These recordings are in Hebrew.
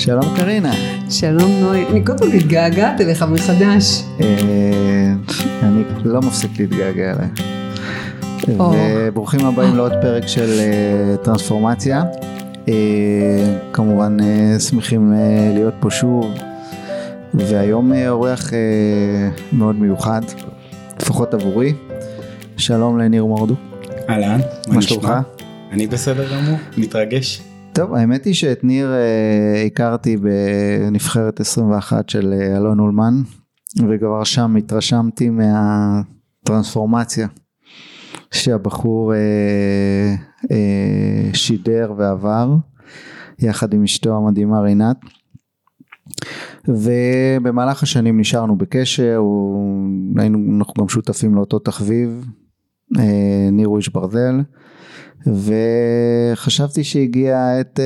שלום קרינה. שלום נוי, אני כל פעם מתגעגעת אליך מחדש. אה, אני לא מפסיק להתגעגע אליי. וברוכים הבאים לעוד פרק של אה, טרנספורמציה. אה, כמובן שמחים להיות פה שוב, והיום אורח מאוד מיוחד, לפחות עבורי. שלום לניר מורדו. אהלן, מה שלומך? אני בסדר גמור, מתרגש. טוב, האמת היא שאת ניר אה, הכרתי בנבחרת 21 של אה, אלון אולמן, וכבר שם התרשמתי מהטרנספורמציה שהבחור אה, אה, שידר ועבר, יחד עם אשתו המדהימה רינת. ובמהלך השנים נשארנו בקשר, הוא, היינו, אנחנו גם שותפים לאותו תחביב, אה, ניר איש ברזל. וחשבתי שהגיע עת uh,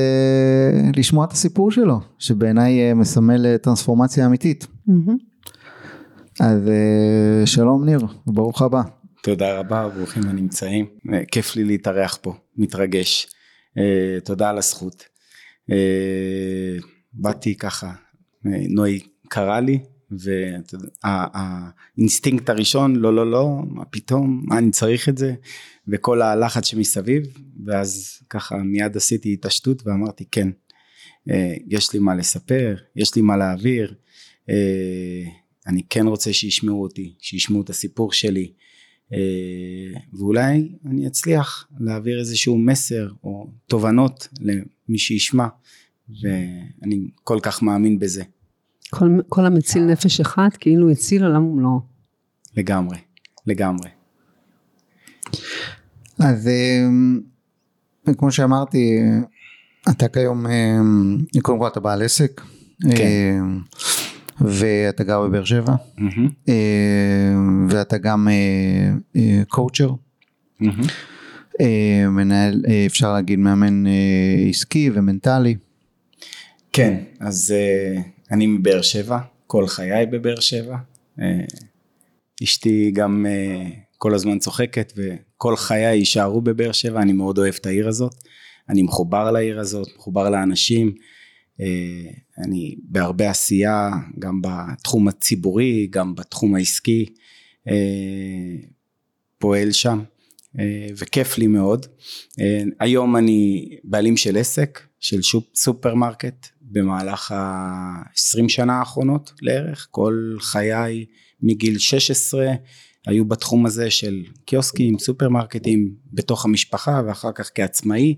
לשמוע את הסיפור שלו, שבעיניי uh, מסמל טרנספורמציה אמיתית. Mm-hmm. אז uh, שלום ניר, ברוך הבא. תודה רבה, ברוכים הנמצאים. כיף לי להתארח פה, מתרגש. Uh, תודה על הזכות. Uh, באתי ככה, נוי קרא לי, והאינסטינקט הראשון, לא, לא, לא, מה פתאום, מה אני צריך את זה? וכל הלחץ שמסביב, ואז ככה מיד עשיתי התעשתות ואמרתי כן, אה, יש לי מה לספר, יש לי מה להעביר, אה, אני כן רוצה שישמעו אותי, שישמעו את הסיפור שלי, אה, ואולי אני אצליח להעביר איזשהו מסר או תובנות למי שישמע, ואני כל כך מאמין בזה. כל, כל המציל נפש אחת כאילו הציל עולם ומלואו. לגמרי, לגמרי. אז אה, כמו שאמרתי, אתה כיום, אה, קודם כל אתה בעל עסק, כן. אה, ואתה גר בבאר שבע, mm-hmm. ואתה גם קואוצ'ר, mm-hmm. מנהל, אפשר להגיד מאמן עסקי ומנטלי. כן, אז אני מבאר שבע, כל חיי בבאר שבע. אשתי גם כל הזמן צוחקת וכל חיי יישארו בבאר שבע, אני מאוד אוהב את העיר הזאת, אני מחובר לעיר הזאת, מחובר לאנשים, אה, אני בהרבה עשייה, גם בתחום הציבורי, גם בתחום העסקי, אה, פועל שם, אה, וכיף לי מאוד. היום אני בעלים של עסק, של סופרמרקט, במהלך ה-20 שנה האחרונות לערך, כל חיי מגיל 16 היו בתחום הזה של קיוסקים, סופרמרקטים בתוך המשפחה ואחר כך כעצמאי,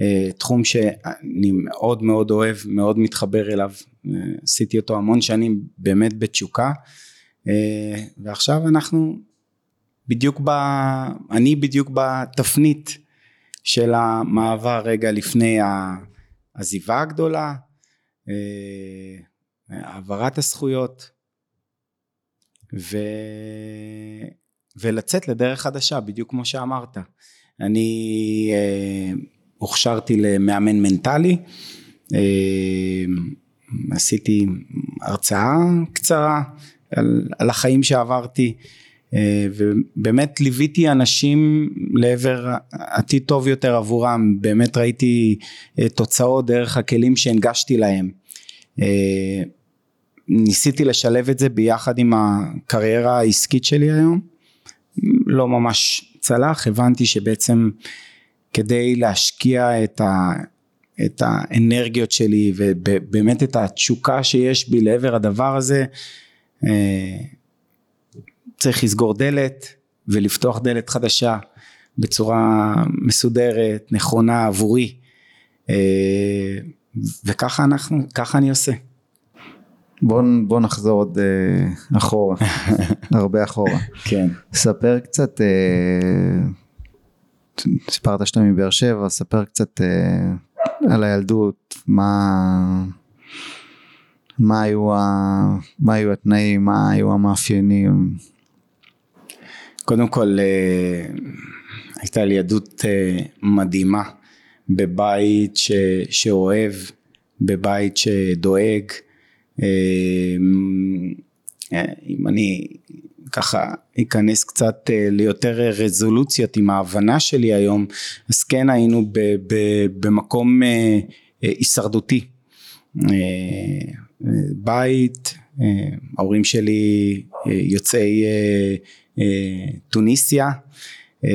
אה, תחום שאני מאוד מאוד אוהב, מאוד מתחבר אליו, אה, עשיתי אותו המון שנים באמת בתשוקה אה, ועכשיו אנחנו בדיוק ב... אני בדיוק בתפנית של המעבר רגע לפני העזיבה הגדולה, העברת הזכויות ו... ולצאת לדרך חדשה, בדיוק כמו שאמרת. אני אה, הוכשרתי למאמן מנטלי, אה, עשיתי הרצאה קצרה על, על החיים שעברתי, אה, ובאמת ליוויתי אנשים לעבר עתיד טוב יותר עבורם, באמת ראיתי אה, תוצאות דרך הכלים שהנגשתי להם. אה, ניסיתי לשלב את זה ביחד עם הקריירה העסקית שלי היום, לא ממש צלח, הבנתי שבעצם כדי להשקיע את, ה, את האנרגיות שלי ובאמת את התשוקה שיש בי לעבר הדבר הזה, אה, צריך לסגור דלת ולפתוח דלת חדשה בצורה מסודרת, נכונה עבורי, אה, וככה אנחנו, ככה אני עושה. בוא, בוא נחזור עוד uh, אחורה, הרבה אחורה. כן. ספר קצת, uh, סיפרת שאתה מבאר שבע, ספר קצת uh, על הילדות, מה, מה, היו ה, מה היו התנאים, מה היו המאפיינים. קודם כל, uh, הייתה לי ילדות uh, מדהימה, בבית ש, שאוהב, בבית שדואג. אמ, אם אני ככה אכנס קצת אה, ליותר רזולוציות עם ההבנה שלי היום אז כן היינו ב, ב, במקום אה, אה, הישרדותי אה, בית, אה, ההורים שלי אה, יוצאי אה, אה, טוניסיה, אה,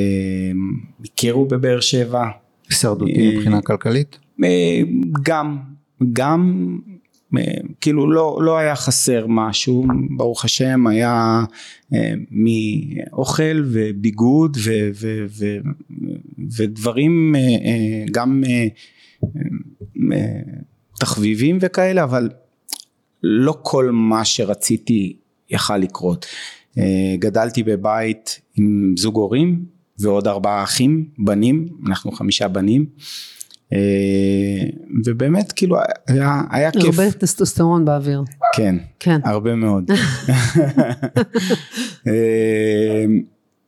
הכירו בבאר שבע, הישרדותי אה, מבחינה כלכלית? אה, גם, גם, אה, כאילו לא, לא היה חסר משהו, ברוך השם היה אה, מאוכל וביגוד ו, ו, ו, ודברים אה, אה, גם אה, אה, תחביבים וכאלה, אבל לא כל מה שרציתי יכל לקרות. אה, גדלתי בבית עם זוג הורים ועוד ארבעה אחים, בנים, אנחנו חמישה בנים. אה, ובאמת כאילו היה, היה כיף, הרבה טסטוסטרון באוויר. כן, כן. הרבה מאוד. אה,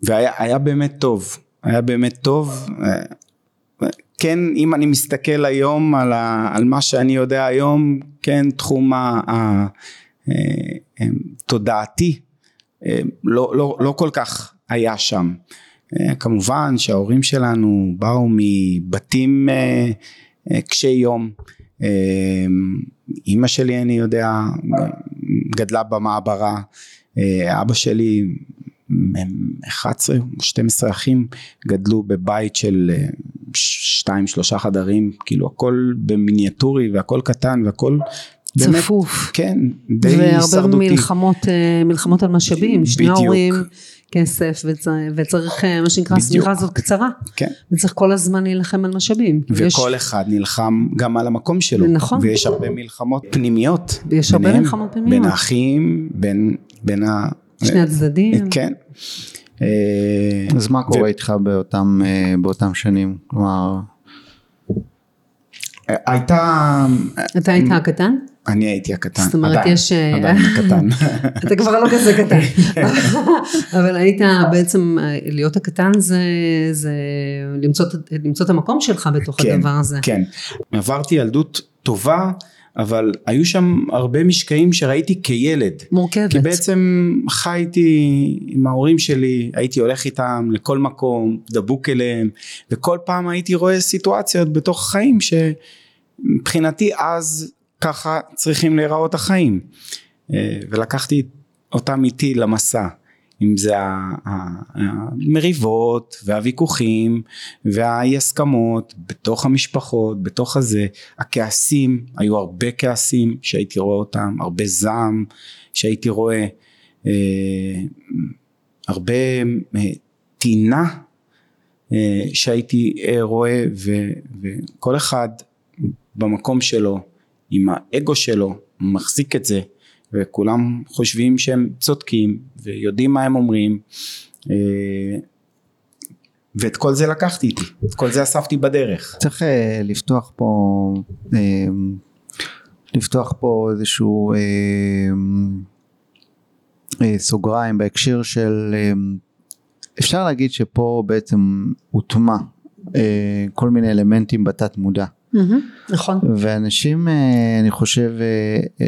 והיה היה באמת טוב, היה באמת טוב. אה, כן, אם אני מסתכל היום על, ה, על מה שאני יודע היום, כן, תחום התודעתי, לא, לא, לא כל כך היה שם. אה, כמובן שההורים שלנו באו מבתים אה, אה, קשי יום. אימא שלי אני יודע גדלה במעברה, אבא שלי הם 11 או 12 אחים גדלו בבית של אה, שתיים שלושה חדרים כאילו הכל במיניאטורי והכל קטן והכל באמת, צפוף. כן די והרבה הישרדותי מלחמות, אה, מלחמות על משאבים, שני. ההורים, כסף, וצריך, וצריך אה, מה שנקרא. השמיכה הזאת קצרה, כן. וצריך כל הזמן להילחם על משאבים. יש- וכל אחד נלחם גם על המקום שלו נכון. ויש הרבה מלחמות פנימיות יש הרבה ביניהם, מלחמות פנימיות. בין האחים בין בין ה... שני הצדדים. כן אה, אז מה קורה איתך באותם, אה, באותם שנים? כלומר, הייתה אתה היית הקטן? אני הייתי הקטן זאת אומרת, עדיין, יש, אה, עדיין הקטן אתה כבר לא כזה קטן. אבל היית בעצם, אה, להיות הקטן זה, זה למצוא, את- למצוא את המקום שלך בתוך כן, הדבר הזה. כן עברתי ילדות טובה אבל היו שם הרבה משקעים שראיתי כילד מורכבת. כי בעצם חייתי עם ההורים שלי, הייתי הולך איתם לכל מקום, דבוק אליהם, וכל פעם הייתי רואה סיטואציות בתוך החיים שמבחינתי אז ככה צריכים להיראות החיים. אה, ולקחתי אותם איתי למסע, אם זה המריבות והוויכוחים והאי הסכמות בתוך המשפחות, בתוך הזה, הכעסים, היו הרבה כעסים שהייתי רואה אותם, הרבה זעם שהייתי רואה, אה, הרבה אה, טינה שהייתי אה, רואה וכל אחד במקום שלו עם האגו שלו מחזיק את זה וכולם חושבים שהם צודקים ויודעים מה הם אומרים אה, ואת כל זה לקחתי איתי, את כל זה אספתי בדרך. צריך אה, לפתוח פה, אה, לפתוח פה איזשהו סוגריים בהקשר של, אפשר להגיד שפה בעצם הוטמע כל מיני אלמנטים בתת מודע. נכון. ואנשים אה, אני חושב אה,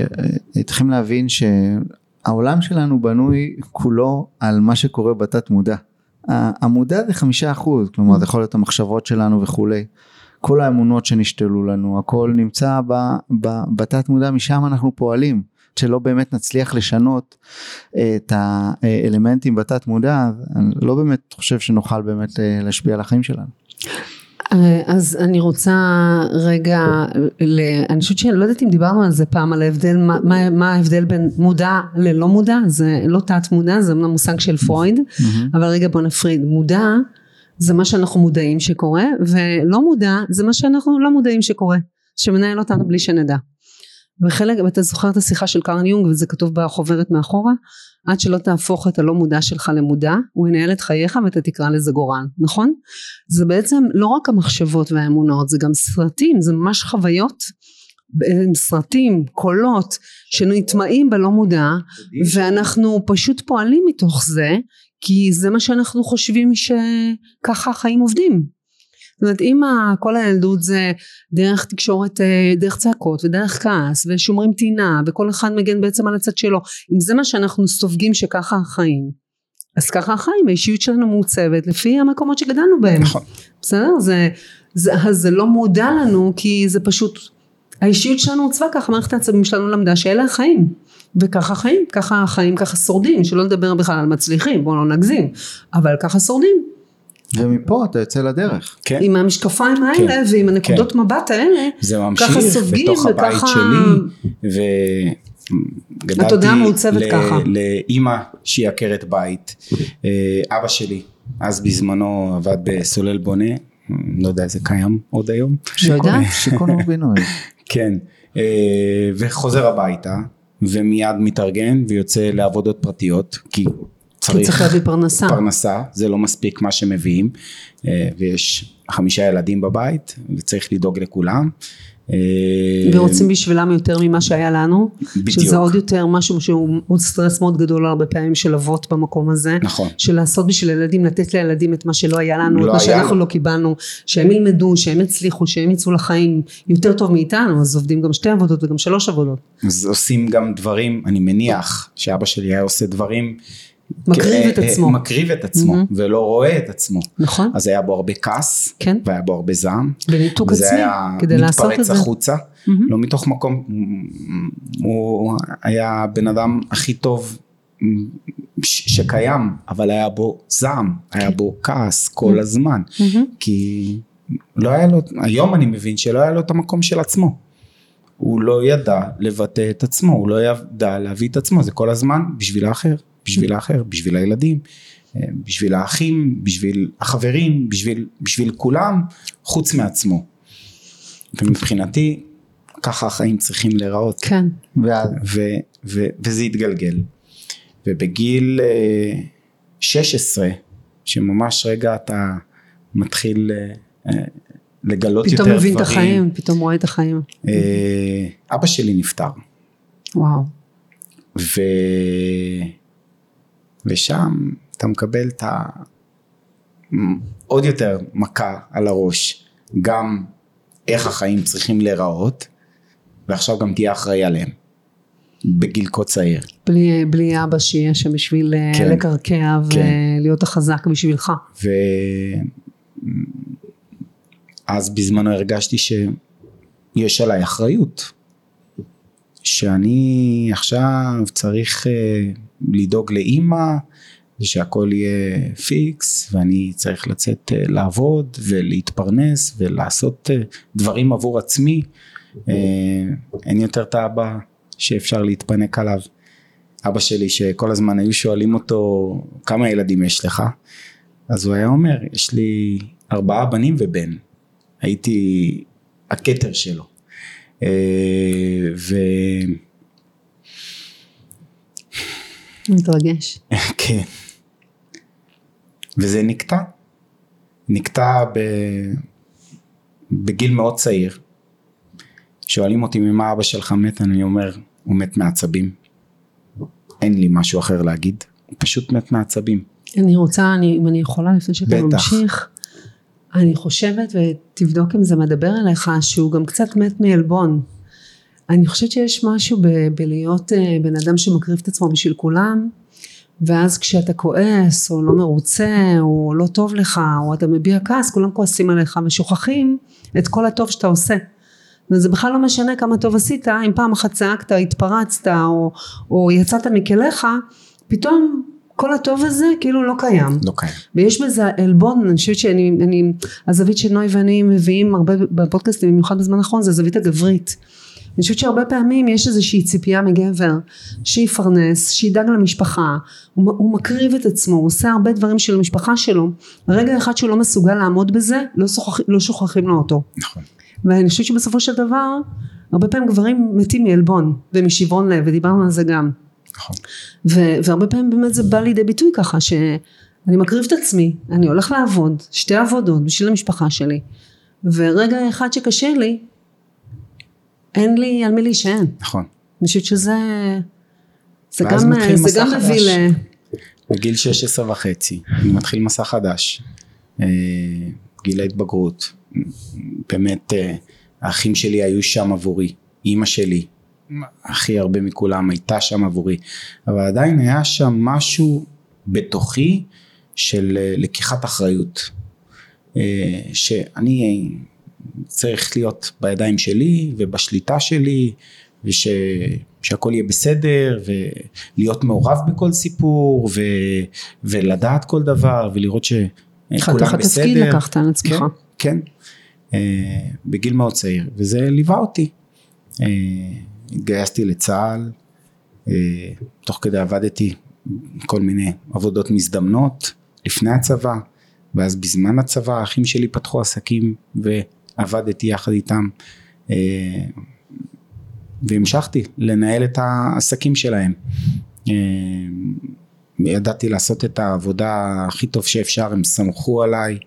אה, צריכים להבין שהעולם שלנו בנוי כולו על מה שקורה בתת מודע. המודע זה חמישה אחוז, כלומר זה יכול להיות המחשבות שלנו וכולי. כל האמונות שנשתלו לנו, הכל נמצא ב, ב, בתת מודע, משם אנחנו פועלים. שלא באמת נצליח לשנות את האלמנטים בתת מודע, אני לא באמת חושב שנוכל באמת להשפיע על החיים שלנו. אה, אז אני רוצה רגע, ל- אני חושבת שלא יודעת אם דיברנו על זה פעם, על ההבדל, מה, מה, ההבדל בין מודע ללא מודע, זה לא תת מודע, זה אמנם מושג של פרויד, אבל רגע בוא נפריד, מודע זה מה שאנחנו מודעים שקורה, ולא מודע זה מה שאנחנו לא מודעים שקורה, שמנהל אותנו בלי שנדע. וחלק, ואתה זוכר את השיחה של קרן יונג וזה כתוב בחוברת מאחורה, עד שלא תהפוך את הלא מודע שלך למודע, הוא ינהל את חייך ואתה תקרא לזה גורל, נכון? זה בעצם לא רק המחשבות והאמונות, זה גם סרטים, זה ממש חוויות, אה, סרטים, קולות, שנטמעים בלא מודע, ואנחנו פשוט פועלים מתוך זה, כי זה מה שאנחנו חושבים שככה החיים עובדים. זאת אומרת אם כל הילדות זה דרך תקשורת, אה, דרך צעקות ודרך כעס ושומרים טינה וכל אחד מגן בעצם על הצד שלו, אם זה מה שאנחנו סופגים שככה החיים, אז ככה החיים, האישיות שלנו מעוצבת לפי המקומות שגדלנו בהם. נכון. בסדר? זה, זה, זה לא מודע לנו כי זה פשוט האישיות שלנו עוצבה ככה, מערכת העצבים שלנו למדה שאלה החיים. וככה חיים, ככה חיים, ככה שורדים, שלא נדבר בכלל על מצליחים, בואו לא נגזים, אבל ככה שורדים. ומפה אתה יוצא לדרך. כן. עם המשקפיים האלה כן. ועם הנקודות מבט האלה, זה ממשיך ככה סופגים בתוך הבית וככה- שלי וגדלתי ל-. לאימא שהיא עקרת בית אה, אבא שלי אז בזמנו עבד בסולל בונה לא יודע זה קיים עוד היום לא יודעת. שיכון ובינוי. כן אה, וחוזר הביתה ומיד מתארגן ויוצא לעבודות פרטיות כי צריך צריך להביא פרנסה. פרנסה זה לא מספיק מה שמביאים אה, ויש חמישה ילדים בבית וצריך לדאוג לכולם. אה, ורוצים בשבילם יותר ממה שהיה לנו, בדיוק. שזה עוד יותר משהו שהוא עוד סטרס מאוד גדול הרבה פעמים של אבות במקום הזה, נכון. של לעשות בשביל ילדים, לתת לילדים את מה שלא היה לנו, לא את מה היה שאנחנו. לא קיבלנו, שהם ילמדו, שהם יצליחו, שהם יצאו לחיים יותר טוב מאיתנו, אז עובדים גם שתי עבודות וגם שלוש עבודות. אז עושים גם דברים, אני מניח שאבא שלי היה עושה דברים מקריב את אה, עצמו. מקריב את עצמו מהמם. ולא רואה את עצמו נכון? אז היה בו הרבה כעס כן. והיה בו הרבה זעם בניתוק וזה עצמי, היה כדי לעשות את מתפרץ זה. החוצה מהמם. לא מתוך מקום הוא היה הבן אדם הכי טוב ש- שקיים אבל היה בו זעם היה בו כעס כל הזמן מהמם. כי לא היה לו היום אני מבין שלא היה לו את המקום של עצמו הוא לא ידע לבטא את עצמו הוא לא ידע להביא את עצמו זה כל הזמן בשביל האחר בשביל האחר בשביל הילדים אה, בשביל האחים בשביל החברים בשביל בשביל כולם חוץ מעצמו ומבחינתי ככה החיים צריכים להיראות כן. ואז ו, ו, וזה התגלגל. ובגיל אה, 16, שממש רגע אתה מתחיל אה, אה, לגלות פתאום יותר מבין את דברים. החיים, פתאום רואה את החיים. אה, אבא שלי נפטר, וואו. ו... ושם אתה מקבל את ה... עוד יותר מכה על הראש, גם איך החיים צריכים להיראות, ועכשיו גם תהיה אחראי עליהם, בגיל כה צעיר. בלי, בלי אבא שיהיה שם בשביל אה, כן. לקרקע כן. ולהיות החזק בשבילך. ואז בזמנו הרגשתי שיש עליי אחריות שאני עכשיו צריך אה, לדאוג לאימא ושהכל יהיה פיקס ואני צריך לצאת אה, לעבוד ולהתפרנס ולעשות אה, דברים עבור עצמי. אה, אין יותר את האבא שאפשר להתפנק עליו. אבא שלי שכל הזמן היו שואלים אותו כמה ילדים יש לך? אז הוא היה אומר יש לי ארבעה בנים ובן. הייתי הכתר שלו. ו... מתרגש. כן. וזה נקטע. נקטע ב... בגיל מאוד צעיר. שואלים אותי ממה אבא שלך מת, אני אומר, הוא מת מעצבים. אין לי משהו אחר להגיד, הוא פשוט מת מעצבים. אני רוצה, אני, אם אני יכולה לפני שאתה בטח. ממשיך, אני חושבת, ותבדוק אם זה מדבר אליך, שהוא גם קצת מת מעלבון. אני חושבת שיש משהו ב- בלהיות אה, בן אדם שמקריב את עצמו בשביל כולם, ואז כשאתה כועס, או לא מרוצה, או לא טוב לך, או אתה מביע כעס, כולם כועסים עליך ושוכחים את כל הטוב שאתה עושה. וזה בכלל לא משנה כמה טוב עשית, אם פעם אחת צעקת, התפרצת, או, או יצאת מכליך, פתאום כל הטוב הזה כאילו לא קיים. לא קיים. ויש בזה עלבון, אני חושבת שאני, אני, הזווית שנוי ואני מביאים הרבה בפודקאסטים, במיוחד בזמן האחרון, זה הזווית הגברית. אני חושבת שהרבה פעמים יש איזושהי ציפייה מגבר שיפרנס, שידאג למשפחה, הוא, הוא מקריב את עצמו, הוא עושה הרבה דברים של המשפחה שלו, רגע אחד שהוא לא מסוגל לעמוד בזה, לא, שוכח, לא שוכחים לו אותו. נכון. ואני חושבת שבסופו של דבר, הרבה פעמים גברים מתים מעלבון ומשברון לב, ודיברנו על זה גם. נכון. והרבה פעמים באמת זה בא לידי ביטוי ככה שאני מקריב את עצמי, אני הולך לעבוד, שתי עבודות בשביל המשפחה שלי, ורגע אחד שקשה לי, אין לי על מי להישען. נכון. אני חושבת שזה זה גם, זה גם. מביא ל... בגיל 16 וחצי, אני מתחיל מסע חדש, אה, גיל ההתבגרות, באמת אה, האחים שלי היו שם עבורי, אימא שלי, הכי הרבה מכולם הייתה שם עבורי, אבל עדיין היה שם משהו בתוכי של אה, לקיחת אחריות, שאני צריך להיות בידיים שלי ובשליטה שלי וש... שהכל יהיה בסדר ולהיות מעורב בכל סיפור ו... ולדעת כל דבר ולראות שכולם בסדר. חתיכת תפקיד לקחת על עצמך. כן, כן. אה, בגיל מאוד צעיר וזה ליווה אותי. אה, התגייסתי לצה"ל, אה, תוך כדי עבדתי כל מיני עבודות מזדמנות לפני הצבא ואז בזמן הצבא האחים שלי פתחו עסקים ועבדתי יחד איתם והמשכתי לנהל את העסקים שלהם. ידעתי לעשות את העבודה הכי טוב שאפשר, הם סמכו עליי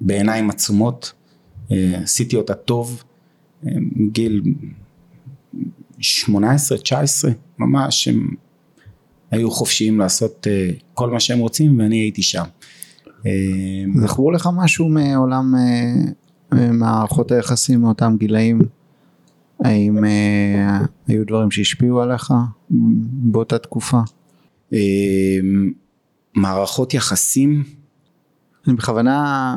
בעיניים עצומות, עשיתי אותה טוב, גיל 18, 19, ממש הם היו חופשיים לעשות אה, כל מה שהם רוצים ואני הייתי שם. אה, זכרו לך משהו מעולם אה, מערכות היחסים מאותם גילאים? האם היו דברים שהשפיעו עליך באותה תקופה? מערכות יחסים אני בכוונה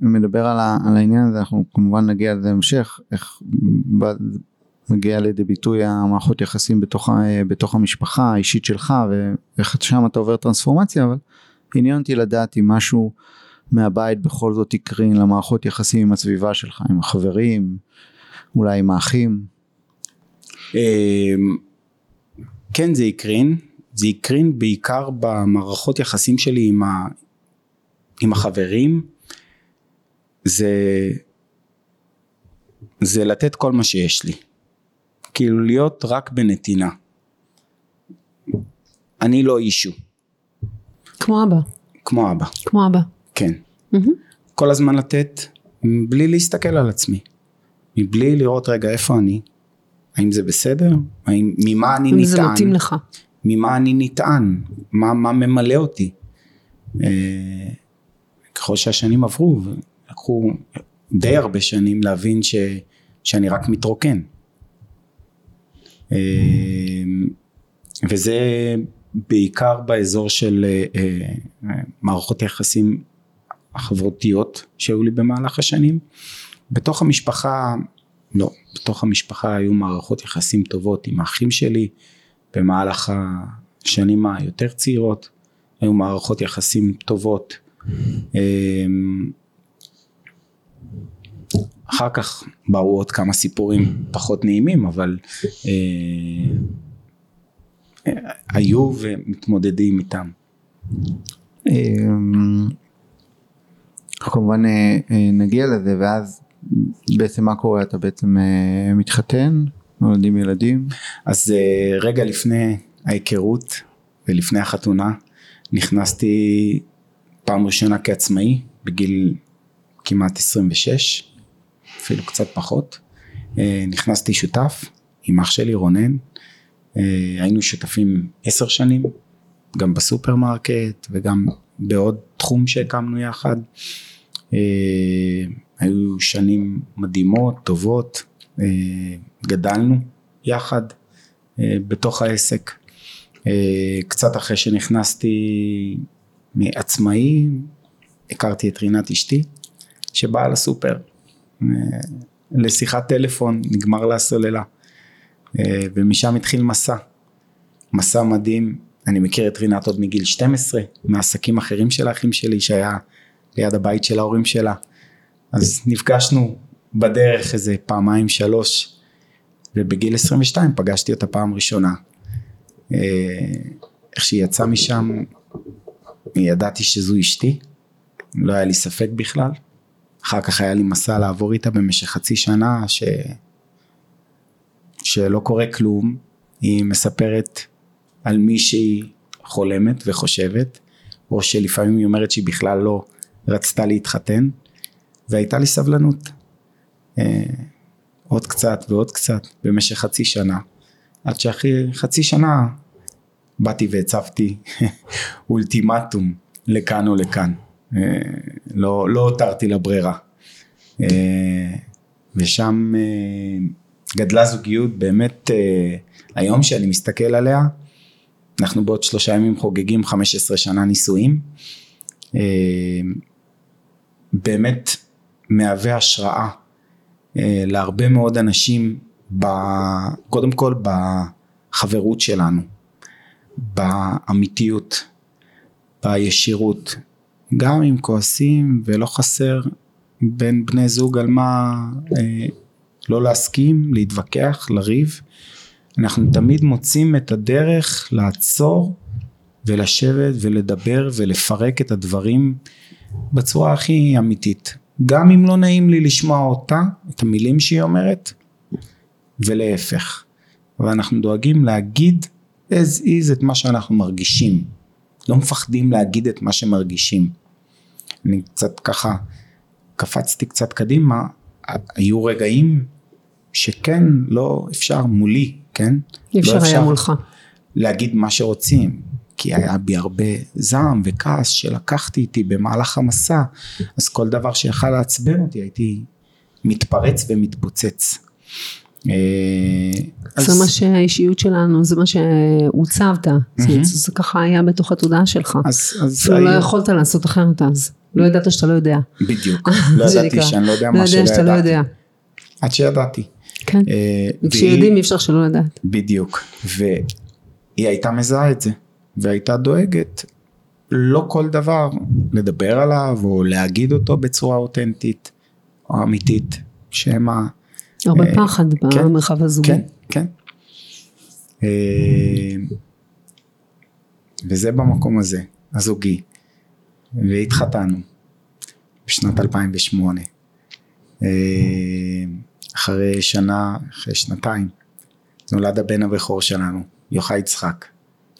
מדבר על, העניין הזה, אנחנו כמובן נגיע לזה המשך, איך מגיע לידי ביטוי המערכות יחסים בתוך, בתוך המשפחה האישית שלך ואיך שם אתה עובר טרנספורמציה אבל עניין אותי לדעת אם משהו מהבית בכל זאת יקרין למערכות יחסים עם הסביבה שלך עם החברים אולי עם האחים. כן זה יקרין זה יקרין בעיקר במערכות יחסים שלי עם, ה, עם החברים זה זה לתת כל מה שיש לי כאילו להיות רק בנתינה. אני לא אישו. כמו אבא. כמו אבא. כמו אבא. כן. Mm-hmm. כל הזמן לתת בלי להסתכל על עצמי. מבלי לראות רגע איפה אני, האם זה בסדר, האם, ממה אני נטען. אם זה מתאים לך. ממה אני נטען, מה, מה ממלא אותי. אה, ככל שהשנים עברו, לקחו די הרבה שנים להבין ש, שאני רק מתרוקן. אמ, וזה בעיקר באזור של אה, אה, מערכות היחסים החברותיות שהיו לי במהלך השנים. בתוך המשפחה, לא, בתוך המשפחה היו מערכות יחסים טובות עם האחים שלי, במהלך השנים היותר צעירות היו מערכות יחסים טובות. אמ, אחר כך באו עוד כמה סיפורים פחות נעימים אבל אה, היו ומתמודדים איתם. אמ, כמובן אה, אה, נגיע לזה ואז בעצם מה קורה אתה בעצם אה, מתחתן נולדים ילדים אז רגע לפני ההיכרות ולפני החתונה נכנסתי פעם ראשונה כעצמאי בגיל כמעט 26 אפילו קצת פחות. נכנסתי שותף עם אח שלי רונן, היינו שותפים עשר שנים, גם בסופרמרקט וגם בעוד תחום שהקמנו יחד. אה, היו שנים מדהימות, טובות, גדלנו יחד בתוך העסק. קצת אחרי שנכנסתי מעצמאי, הכרתי את רינת אשתי, שבאה לסופר. לשיחת טלפון, נגמר לה הסוללה. אה, ומשם התחיל מסע. מסע מדהים, אני מכיר את רינת עוד מגיל 12, מעסקים אחרים של האחים שלי שהיה ליד הבית של ההורים שלה. אז נפגשנו בדרך איזה פעמיים שלוש, ובגיל 22 פגשתי אותה פעם ראשונה. אה, איך שהיא יצאה משם, ידעתי שזו אשתי, לא היה לי ספק בכלל. אחר כך היה לי מסע לעבור איתה במשך חצי שנה ש... שלא קורה כלום, היא מספרת על מי שהיא חולמת וחושבת, או שלפעמים היא אומרת שהיא בכלל לא רצתה להתחתן, והייתה לי סבלנות. אה, עוד קצת ועוד קצת במשך חצי שנה, עד שאחרי חצי שנה באתי והצבתי אולטימטום לכאן או לכאן. אה, לא, לא הותרתי לה ברירה. אה, ושם גדלה זוגיות באמת היום שאני מסתכל עליה, אנחנו בעוד שלושה ימים חוגגים 15 שנה נישואים. באמת מהווה השראה אה, להרבה מאוד אנשים, ב, קודם כל בחברות שלנו, באמיתיות, בישירות, גם אם כועסים ולא חסר בין בני זוג על מה אה, לא להסכים, להתווכח, לריב, אנחנו תמיד מוצאים את הדרך לעצור ולשבת ולדבר ולפרק את הדברים בצורה הכי אמיתית. גם אם לא נעים לי לשמוע אותה, את המילים שהיא אומרת, ולהפך. ואנחנו דואגים להגיד as is את מה שאנחנו מרגישים. לא מפחדים להגיד את מה שמרגישים. אני קצת ככה קפצתי קצת קדימה, היו רגעים שכן, לא אפשר מולי, כן? אי אפשר לא היה מולך. להגיד מה שרוצים, כי היה בי הרבה זעם וכעס שלקחתי איתי במהלך המסע, אז כל דבר שיכל לעצבן אותי הייתי מתפרץ ומתפוצץ. אה, זה מה שהאישיות שלנו, זה מה שהוצבת, זה- ככה היה בתוך התודעה שלך. אז, לא יכולת לעשות אחרת אז. לא ידעת שאתה לא יודע. בדיוק, לא ידעתי. שאני לא יודע לא מה שלא לא ידעתי. עד שידעתי. כן. אה, וכשיודעים אי אפשר שלא לדעת. בדיוק, והיא הייתה מזהה את זה, והייתה דואגת לא כל דבר לדבר עליו או להגיד אותו בצורה אותנטית או אמיתית, ה... הרבה אה, פחד כן, במרחב הזוגי. כן, כן. אה, וזה במקום הזה, הזוגי. והתחתנו בשנת 2008. אה, אחרי שנה, אחרי שנתיים, נולד הבן הבכור שלנו, יוחאי יצחק,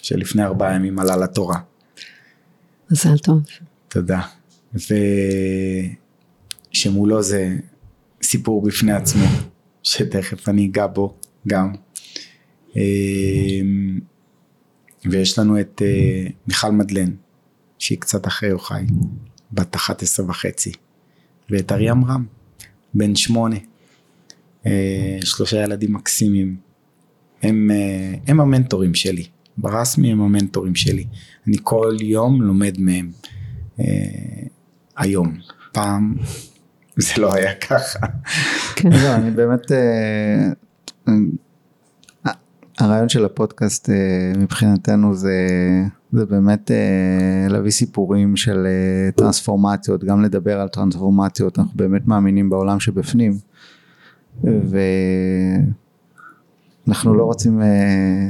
שלפני ארבעה ימים עלה לתורה. מזל טוב. תודה. ושמולו זה סיפור בפני עצמו, שתכף אני אגע בו גם. אמ, ויש לנו את אה, מיכל מדלן, שהיא קצת אחרי יוחאי, בת 11 וחצי, ואת ארי עמרם, בן שמונה. אה, שלושה ילדים מקסימים. הם, אה, הם המנטורים שלי, ברסמי הם המנטורים שלי. אני כל יום לומד מהם. אה, היום. פעם זה לא היה ככה. כן. לא, אני באמת, הרעיון של הפודקאסט מבחינתנו זה, זה באמת להביא סיפורים של טרנספורמציות, גם לדבר על טרנספורמציות, אנחנו באמת מאמינים בעולם שבפנים, ואנחנו לא רוצים אה,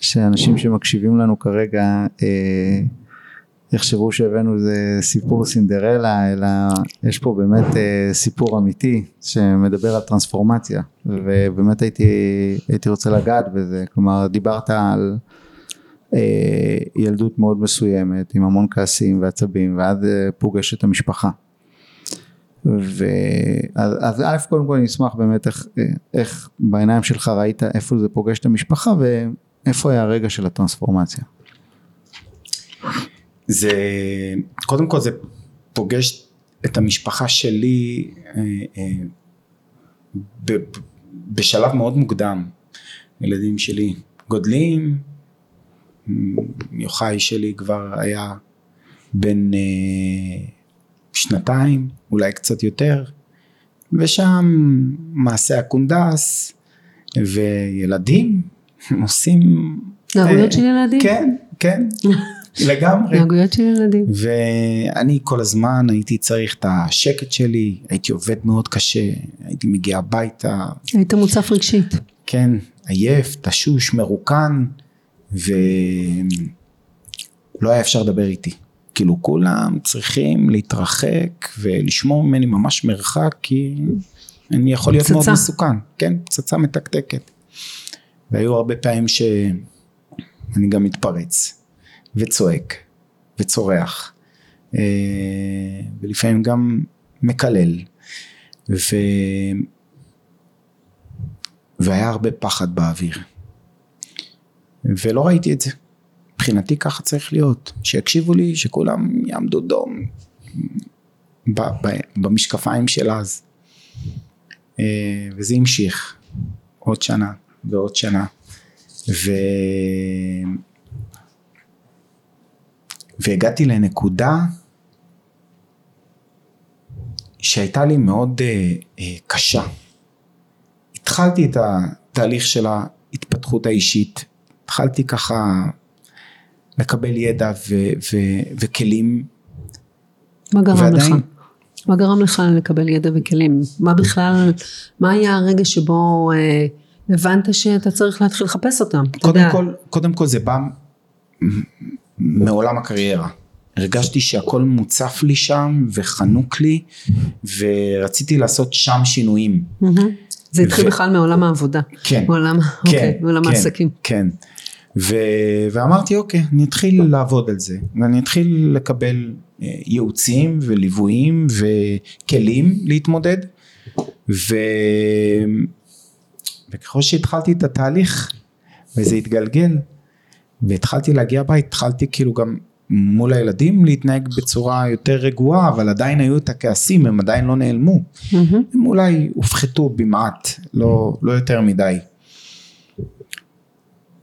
שאנשים שמקשיבים לנו כרגע אה, יחשבו שהבאנו איזה סיפור סינדרלה, אלא יש פה באמת אה, סיפור אמיתי שמדבר על טרנספורמציה, ובאמת הייתי, הייתי רוצה לגעת בזה, כלומר דיברת על אה, ילדות מאוד מסוימת עם המון כעסים ועצבים, ואז אה, פוגש את המשפחה. ואז אז א' קודם כל אני אשמח באמת איך, איך בעיניים שלך ראית איפה זה פוגש את המשפחה ואיפה היה הרגע של הטרנספורמציה. זה, קודם כל זה פוגש את המשפחה שלי אה, אה, ב, בשלב מאוד מוקדם. ילדים שלי גודלים, יוחאי שלי כבר היה בן אה, שנתיים, אולי קצת יותר, ושם מעשה הקונדס וילדים עושים... התנהגויות אה, של ילדים? כן, כן, לגמרי. התנהגויות של ילדים. ואני כל הזמן הייתי צריך את השקט שלי, הייתי עובד מאוד קשה, הייתי מגיע הביתה, היית מוצף רגשית. כן, עייף, תשוש, מרוקן, ולא היה אפשר לדבר איתי. כאילו כולם צריכים להתרחק ולשמור ממני ממש מרחק, כי אני יכול להיות מאוד. מסוכן, כן, פצצה מתקתקת. והיו הרבה פעמים שאני גם מתפרץ, וצועק, וצורח, אה, ולפעמים גם מקלל, ו... והיה הרבה פחד באוויר. ולא ראיתי את זה. מבחינתי ככה צריך להיות, שיקשיבו לי, שכולם יעמדו דום ב- ב- במשקפיים של אז. אה, וזה המשיך עוד שנה ועוד שנה. ו... והגעתי לנקודה שהייתה לי מאוד אה, אה, קשה. התחלתי את התהליך של ההתפתחות האישית, התחלתי ככה לקבל ידע ו- ו- וכלים. מה גרם ועדיין- לך? מה גרם לך לקבל ידע וכלים? מה בכלל, מה היה הרגע שבו אה, הבנת שאתה צריך להתחיל לחפש אותם? קודם כל, קודם כל זה בא מעולם הקריירה. הרגשתי שהכל מוצף לי שם וחנוק לי ורציתי לעשות שם שינויים. זה התחיל ו- בכלל מעולם העבודה. כן. מעולם, אוקיי, מעולם כן, העסקים. כן. ו... ואמרתי אוקיי, אני אתחיל לעבוד על זה, ואני אתחיל לקבל אה, ייעוצים וליוויים וכלים להתמודד, ו... וככל שהתחלתי את התהליך, וזה התגלגל, והתחלתי להגיע הבית, התחלתי כאילו גם מול הילדים להתנהג בצורה יותר רגועה, אבל עדיין היו את הכעסים, הם עדיין לא נעלמו. מהמם. הם אולי הופחתו במעט, לא, לא יותר מדי.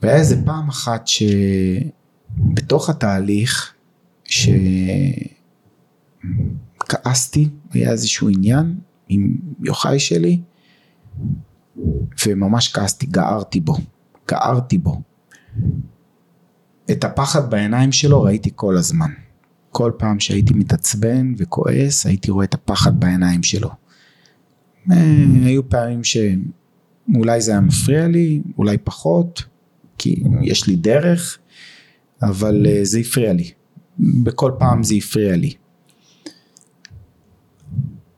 והיה איזה פעם אחת שבתוך התהליך שכעסתי, היה איזשהו עניין עם יוחאי שלי וממש כעסתי, גערתי בו, גערתי בו. את הפחד בעיניים שלו ראיתי כל הזמן. כל פעם שהייתי מתעצבן וכועס הייתי רואה את הפחד בעיניים שלו. אה, היו פעמים שאולי זה היה מפריע לי, אולי פחות, כי יש לי דרך, אבל אה, זה הפריע לי. בכל פעם זה הפריע לי.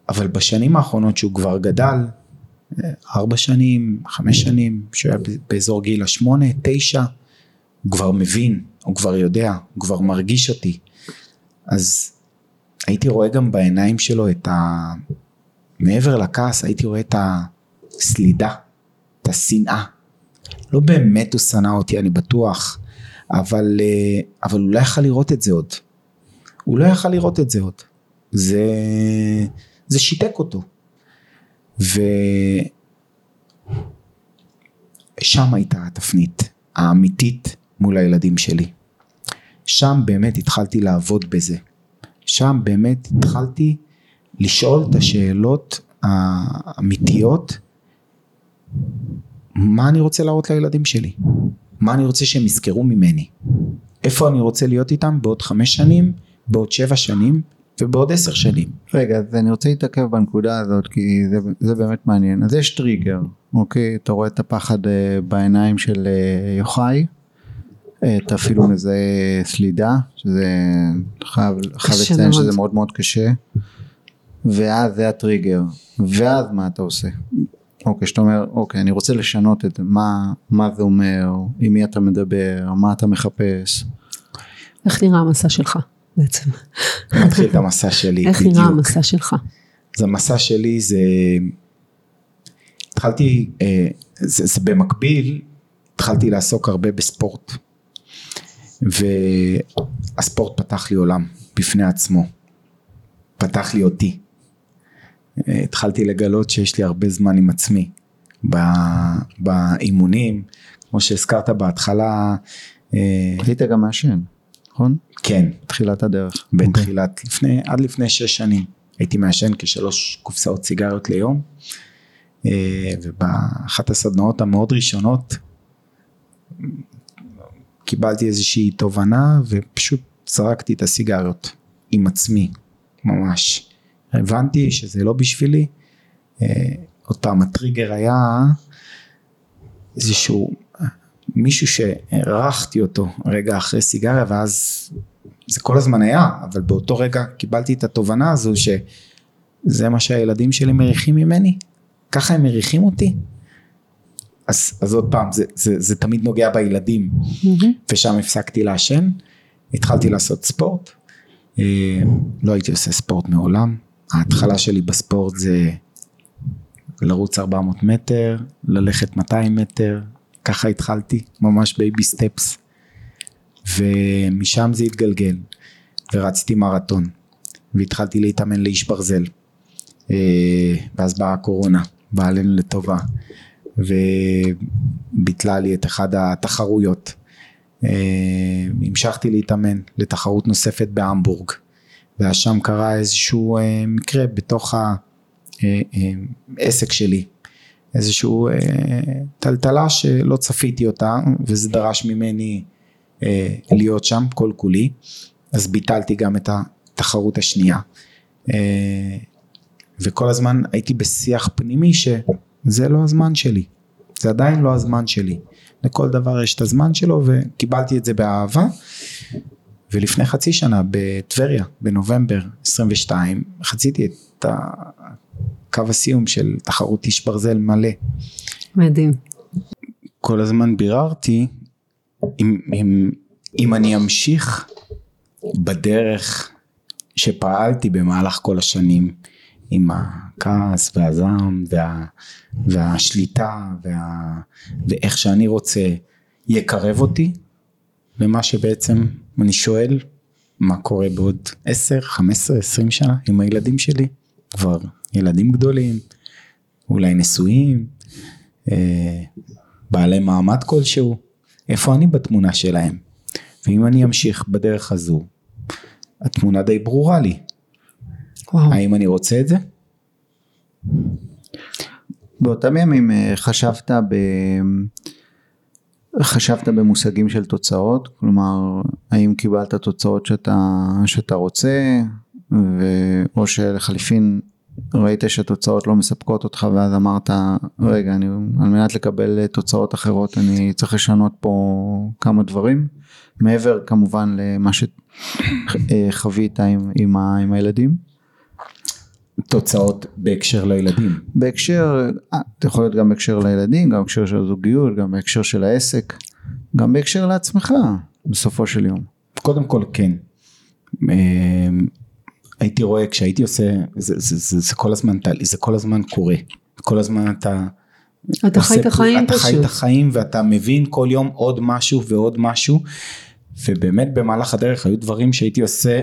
אבל בשנים האחרונות שהוא כבר גדל, אה, ארבע שנים, חמש שנים, שהוא היה באזור גיל השמונה, תשע, הוא כבר מבין, הוא כבר יודע, הוא כבר מרגיש אותי. אז הייתי רואה גם בעיניים שלו את ה... מעבר לכעס הייתי רואה את הסלידה, את השנאה. לא באמת הוא שנא אותי, אני בטוח, אבל, אה, אבל הוא לא יכל לראות את זה עוד. הוא לא יכל לראות את זה עוד. זה, זה שיתק אותו. ושם הייתה התפנית האמיתית מול הילדים שלי. שם באמת התחלתי לעבוד בזה. שם באמת התחלתי לשאול את השאלות האמיתיות, מה אני רוצה להראות לילדים שלי? מה אני רוצה שהם יזכרו ממני? איפה אני רוצה להיות איתם בעוד חמש שנים, בעוד שבע שנים ובעוד עשר שנים? רגע, אז אני רוצה להתעכב בנקודה הזאת כי זה, זה באמת מעניין. אז יש טריגר, אוקיי? אתה רואה את הפחד אה, בעיניים של אה, יוחאי, אה, אתה אפילו מזהה סלידה, שזה חייב, לציין מאוד. שזה מאוד מאוד קשה, ואז זה הטריגר, ואז מה אתה עושה? אוקיי, שאתה אומר, אוקיי, אני רוצה לשנות את מה, מה זה אומר, עם מי אתה מדבר, מה אתה מחפש, איך נראה המסע שלך בעצם? מתחיל את המסע שלי איך בדיוק. נראה המסע שלך? אז המסע שלי זה... התחלתי, אה, זה, זה במקביל, התחלתי לעסוק הרבה בספורט. והספורט פתח לי עולם בפני עצמו. פתח לי אותי. התחלתי לגלות שיש לי הרבה זמן עם עצמי. באימונים, כמו שהזכרת בהתחלה, אה, היית גם מעשן, נכון? כן, תחילת הדרך. בתחילת, לפני, עד לפני שש שנים הייתי מעשן כשלוש קופסאות סיגריות ליום אה, ובאחת הסדנאות המאוד ראשונות קיבלתי איזושהי תובנה ופשוט זרקתי את הסיגריות עם עצמי ממש הבנתי שזה לא בשבילי. אה, עוד פעם הטריגר היה איזשהו מישהו שהערכתי אותו רגע אחרי סיגריה ואז זה כל הזמן היה, אבל באותו רגע קיבלתי את התובנה הזו שזה מה שהילדים שלי מריחים ממני, ככה הם מריחים אותי. אז, אז עוד פעם, זה, זה, זה תמיד נוגע בילדים, מהמם. ושם הפסקתי לעשן, התחלתי לעשות ספורט, אה, לא הייתי עושה ספורט מעולם, ההתחלה שלי בספורט זה לרוץ 400 מטר, ללכת 200 מטר, ככה התחלתי, ממש baby steps. ומשם זה התגלגל ורצתי מרתון והתחלתי להתאמן לאיש ברזל אה, ואז באה הקורונה באה עלינו לטובה וביטלה לי את אחד התחרויות אה, המשכתי להתאמן לתחרות נוספת בהמבורג ואז שם קרה איזשהו אה, מקרה בתוך העסק שלי, איזשהו טלטלה שלא צפיתי אותה וזה דרש ממני להיות שם כל כולי, אז ביטלתי גם את התחרות השנייה. וכל הזמן הייתי בשיח פנימי שזה לא הזמן שלי, זה עדיין לא הזמן שלי. לכל דבר יש את הזמן שלו וקיבלתי את זה באהבה. ולפני חצי שנה בטבריה, בנובמבר 22, חציתי את קו הסיום של תחרות איש ברזל מלא. מדהים. כל הזמן ביררתי אם, אם, אם אני אמשיך בדרך שפעלתי במהלך כל השנים, עם הכעס והזעם וה, והשליטה וה, ואיך שאני רוצה יקרב אותי למה שבעצם אני שואל מה קורה בעוד 10, 15, 20 שנה עם הילדים שלי כבר ילדים גדולים אולי נשואים אה, בעלי מעמד כלשהו איפה אני בתמונה שלהם ואם אני אמשיך בדרך הזו התמונה די ברורה לי וואו. האם אני רוצה את זה? באותם ימים אה, חשבת ב... חשבת במושגים של תוצאות? כלומר, האם קיבלת תוצאות שאתה, שאתה רוצה, ו... או שלחליפין ראית שהתוצאות לא מספקות אותך ואז אמרת, רגע, אני, על מנת לקבל תוצאות אחרות אני צריך לשנות פה כמה דברים, מעבר כמובן למה שחווית עם, עם, ה... עם הילדים? תוצאות בהקשר לילדים. בהקשר, אה, זה יכול להיות גם בהקשר לילדים, גם בהקשר של הזוגיות, גם בהקשר של העסק, גם בהקשר לעצמך בסופו של יום. קודם כל כן. אמ, הייתי רואה כשהייתי עושה, זה, זה, זה, זה כל הזמן, זה כל הזמן קורה. כל הזמן אתה... אתה חי את החיים פשוט. אתה חי את החיים ואתה מבין כל יום עוד משהו ועוד משהו. ובאמת במהלך הדרך היו דברים שהייתי עושה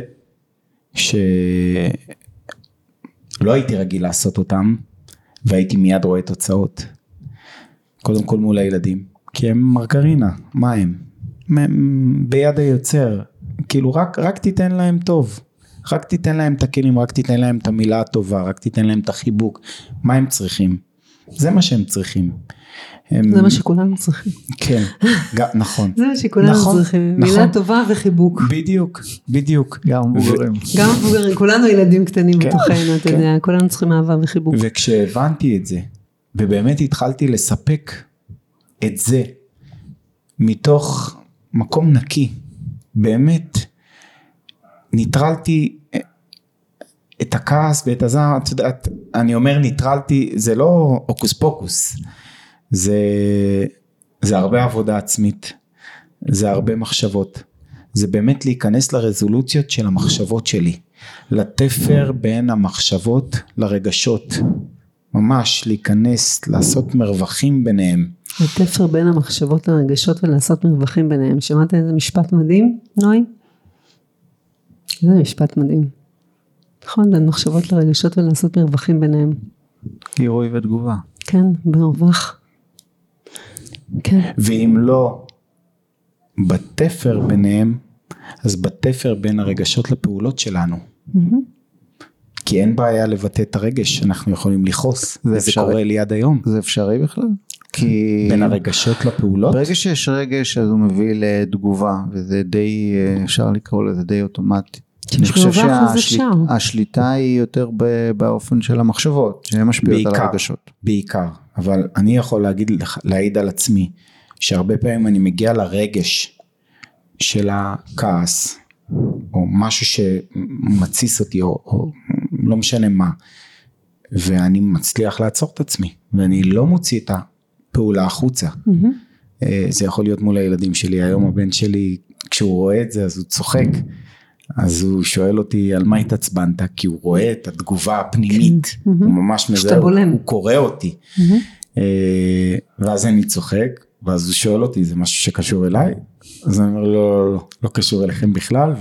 ש... לא הייתי רגיל לעשות אותם והייתי מיד רואה תוצאות. קודם כל מול הילדים, כי הם מרגרינה, מה הם? הם ביד היוצר, כאילו רק, רק תיתן להם טוב, רק תיתן להם את הכלים, רק תיתן להם את המילה הטובה, רק תיתן להם את החיבוק, מה הם צריכים? זה מה שהם צריכים. הם... זה מה שכולנו צריכים. כן, נכון. זה מה שכולנו נכון, צריכים, נכון. מילה טובה וחיבוק. בדיוק, בדיוק. גם מבוגרים. גם מבוגרים, כולנו ילדים קטנים כן, בתוכנו, אתה כן. יודע, כולנו צריכים אהבה וחיבוק. וכשהבנתי את זה, ובאמת התחלתי לספק את זה, מתוך מקום נקי, באמת, ניטרלתי את הכעס ואת הזעם, את יודעת, אני אומר ניטרלתי, זה לא הוקוס פוקוס. זה, זה הרבה עבודה עצמית, זה הרבה מחשבות, זה באמת להיכנס לרזולוציות של המחשבות שלי, לתפר בין המחשבות לרגשות, ממש להיכנס, לעשות מרווחים ביניהם. לתפר בין המחשבות לרגשות ולעשות מרווחים ביניהם, שמעת איזה משפט מדהים, נוי? איזה משפט מדהים. נכון, בין מחשבות לרגשות ולעשות מרווחים ביניהם. גירוי ותגובה. כן, מרווח. כן. ואם לא בתפר ביניהם, אז בתפר בין הרגשות לפעולות שלנו. Mm-hmm. כי אין בעיה לבטא את הרגש, אנחנו יכולים לכעוס, וזה אפשרי. קורה לי עד היום. זה אפשרי בכלל? כי... בין הרגשות לפעולות? ברגע שיש רגש אז הוא מביא לתגובה, וזה די, אפשר לקרוא לזה די אוטומטי. אני חושב שהשליטה היא יותר באופן של המחשבות, שהן משפיעות בעיקר, על הרגשות. בעיקר, אבל אני יכול להגיד, להעיד על עצמי, שהרבה פעמים אני מגיע לרגש של הכעס, או משהו שמתסיס אותי, או, או לא משנה מה, ואני מצליח לעצור את עצמי, ואני לא מוציא את הפעולה החוצה. Mm-hmm. זה יכול להיות מול הילדים שלי, היום הבן שלי, כשהוא רואה את זה אז הוא צוחק. אז הוא שואל אותי על מה התעצבנת? כי הוא רואה את התגובה הפנימית. כן. הוא ממש מזהה הוא קורא אותי. אה, ואז אני צוחק ואז הוא שואל אותי זה משהו שקשור אליי? אז אני אומר לו לא, לא קשור אליכם בכלל.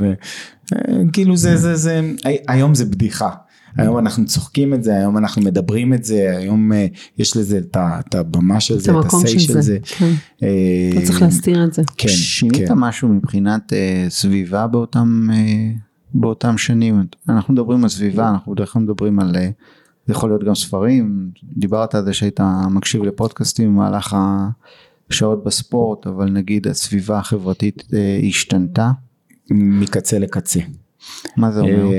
וכאילו זה זה זה היום זה בדיחה היום אנחנו צוחקים את זה, היום אנחנו מדברים את זה, היום uh, יש לזה את הבמה של זה, את ה-say של זה. לא צריך להסתיר את זה. כן, שינית כן. משהו מבחינת uh, סביבה באותם, באותם שנים? אנחנו מדברים על סביבה, אנחנו בדרך כלל מדברים על, אה, זה יכול להיות גם ספרים, דיברת על זה שהיית מקשיב לפודקאסטים במהלך השעות בספורט, אבל נגיד הסביבה החברתית אה, השתנתה. מקצה לקצה. מה זה אומר?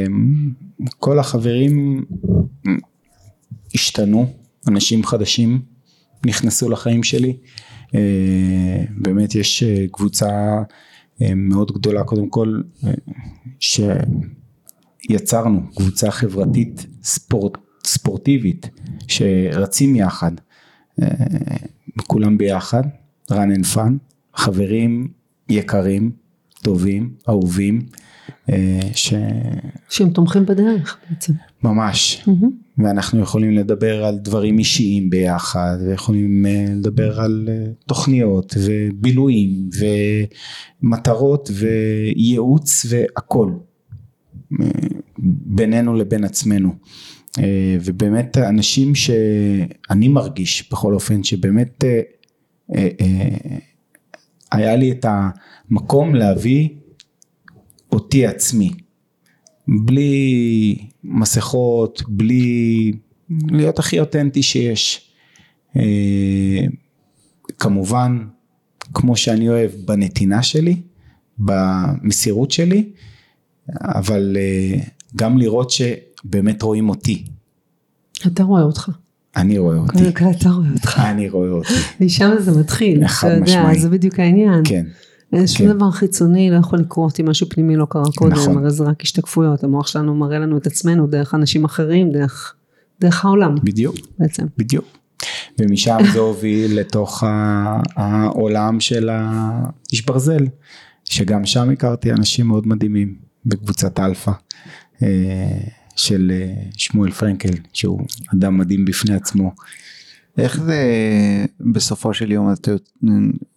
אה, כל החברים השתנו, אנשים חדשים נכנסו לחיים שלי. אה, באמת יש אה, קבוצה מאוד גדולה קודם כל שיצרנו קבוצה חברתית ספורט, ספורטיבית שרצים יחד. כולם ביחד run and fun. חברים יקרים טובים אהובים. אה, ש... שהם תומכים בדרך בעצם. ממש. Mm-hmm. ואנחנו יכולים לדבר על דברים אישיים ביחד, ויכולים אה, לדבר על אה, תוכניות ובילויים ומטרות וייעוץ והכל. בינינו לבין עצמנו. ובאמת אנשים שאני מרגיש בכל אופן שבאמת היה לי את המקום להביא אותי עצמי, בלי מסכות, בלי להיות הכי אותנטי שיש. אה, כמובן, כמו שאני אוהב בנתינה שלי, במסירות שלי, אבל אה, גם לראות שבאמת רואים אותי. אתה רואה אותך. אני רואה אותי. קודם כל אתה רואה אותך. אני רואה אותי. משם זה מתחיל. חד משמעי. זה בדיוק העניין. כן. שום כן. דבר חיצוני לא יכול לקרות אם משהו פנימי לא קרה קודם, נכון. הרי זה רק השתקפויות, המוח שלנו מראה לנו את עצמנו דרך אנשים אחרים, דרך, דרך העולם בדיוק, בעצם. בדיוק. ומשם זה הוביל לתוך העולם של האיש ברזל, שגם שם הכרתי אנשים מאוד מדהימים בקבוצת אלפא. אה, של אה, שמואל פרנקל שהוא אדם מדהים בפני עצמו איך זה בסופו של יום, אתה,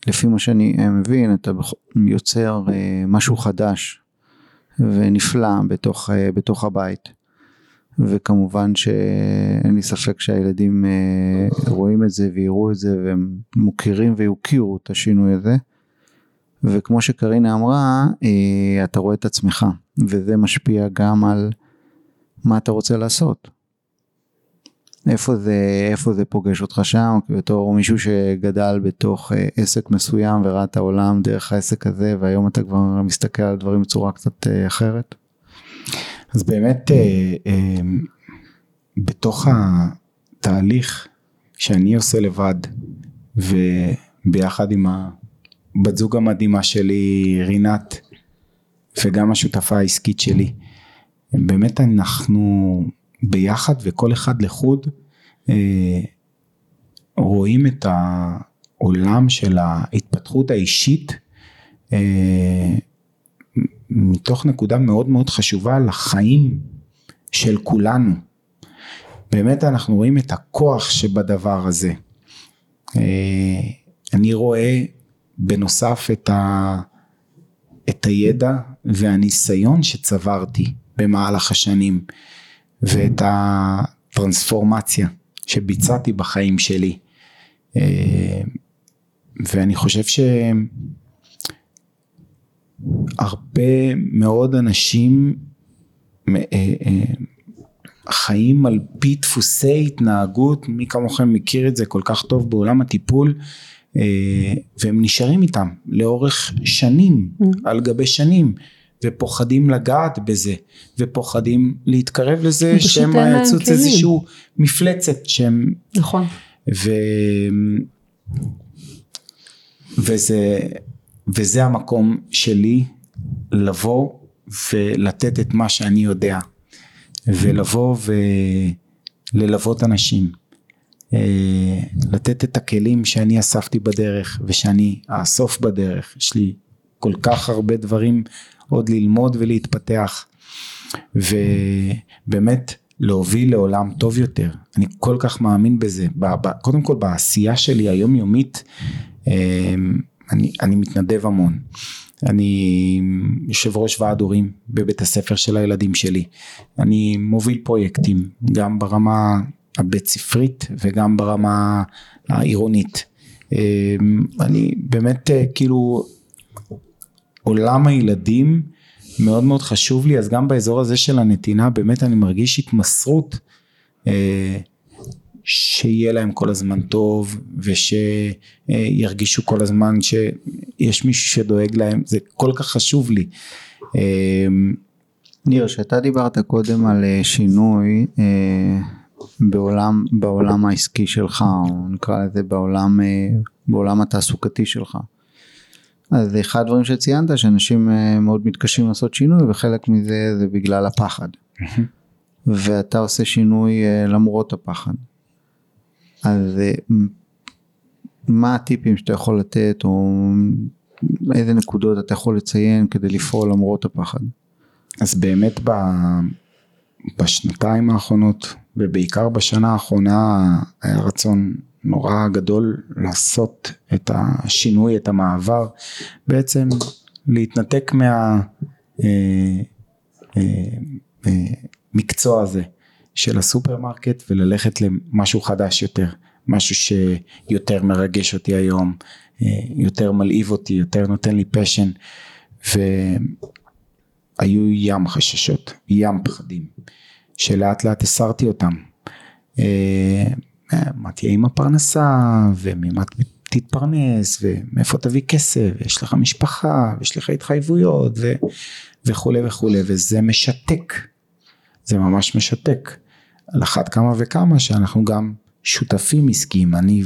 לפי מה שאני מבין, אתה יוצר אה, משהו חדש ונפלא בתוך, אה, בתוך הבית. וכמובן שאין לי ספק שהילדים אה, רואים את זה ויראו את זה והם מוכירים ויוקירו את השינוי הזה. וכמו שקרינה אמרה, אתה רואה את עצמך, וזה משפיע גם על מה אתה רוצה לעשות. איפה זה, איפה זה פוגש אותך שם, בתור מישהו שגדל בתוך אה, עסק מסוים וראה את העולם דרך העסק הזה, והיום אתה כבר מסתכל על דברים בצורה קצת אה, אחרת? אז באמת אה, בתוך התהליך שאני עושה לבד וביחד עם הבת זוג המדהימה שלי רינת וגם השותפה העסקית שלי באמת אנחנו ביחד וכל אחד לחוד אה, רואים את העולם של ההתפתחות האישית אה, מתוך נקודה מאוד מאוד חשובה לחיים של כולנו. באמת אנחנו רואים את הכוח שבדבר הזה. אה, אני רואה בנוסף את, ה, את הידע והניסיון שצברתי במהלך השנים ואת הטרנספורמציה שביצעתי בחיים שלי. ואני חושב שהרבה מאוד אנשים חיים על פי דפוסי התנהגות, מי כמוכם מכיר את זה כל כך טוב בעולם הטיפול, והם נשארים איתם לאורך שנים, על גבי שנים. ופוחדים לגעת בזה ופוחדים להתקרב לזה שהם יצוץ איזשהו מפלצת שהם נכון. ו... וזה וזה המקום שלי לבוא ולתת את מה שאני יודע ולבוא וללוות אנשים לתת את הכלים שאני אספתי בדרך ושאני אאסוף בדרך. יש לי כל כך הרבה דברים עוד ללמוד ולהתפתח. ובאמת להוביל לעולם טוב יותר. אני כל כך מאמין בזה. קודם כל בעשייה שלי היומיומית אני, אני מתנדב המון. אני יושב ראש ועד הורים בבית הספר של הילדים שלי. אני מוביל פרויקטים גם ברמה הבית ספרית וגם ברמה העירונית. אני באמת כאילו עולם הילדים מאוד מאוד חשוב לי, אז גם באזור הזה של הנתינה באמת אני מרגיש התמסרות אה, שיהיה להם כל הזמן טוב ושירגישו כל הזמן שיש מישהו שדואג להם, זה כל כך חשוב לי. אה, ניר, שאתה דיברת קודם על אה, שינוי אה, בעולם, בעולם העסקי שלך, או נקרא לזה בעולם, אה, בעולם התעסוקתי שלך. אז אחד הדברים שציינת שאנשים אה, מאוד מתקשים לעשות שינוי וחלק מזה זה בגלל הפחד. ואתה עושה שינוי אה, למרות הפחד. אז אה, מה הטיפים שאתה יכול לתת או איזה נקודות אתה יכול לציין כדי לפעול למרות הפחד? אז באמת ב, בשנתיים האחרונות ובעיקר בשנה האחרונה היה רצון נורא גדול לעשות את השינוי, את המעבר, בעצם להתנתק מהמקצוע אה, אה, הזה של הסופרמרקט וללכת למשהו חדש יותר, משהו שיותר מרגש אותי היום, אה, יותר מלהיב אותי, יותר נותן לי passion, והיו ים חששות, ים פחדים, שלאט לאט הסרתי אותם. מה תהיה עם הפרנסה, וממה תתפרנס, ומאיפה תביא כסף, ויש לך משפחה, ויש לך התחייבויות, ו... וכולי וכולי, וזה משתק, זה ממש משתק. על אחת כמה וכמה שאנחנו גם שותפים עסקיים, אני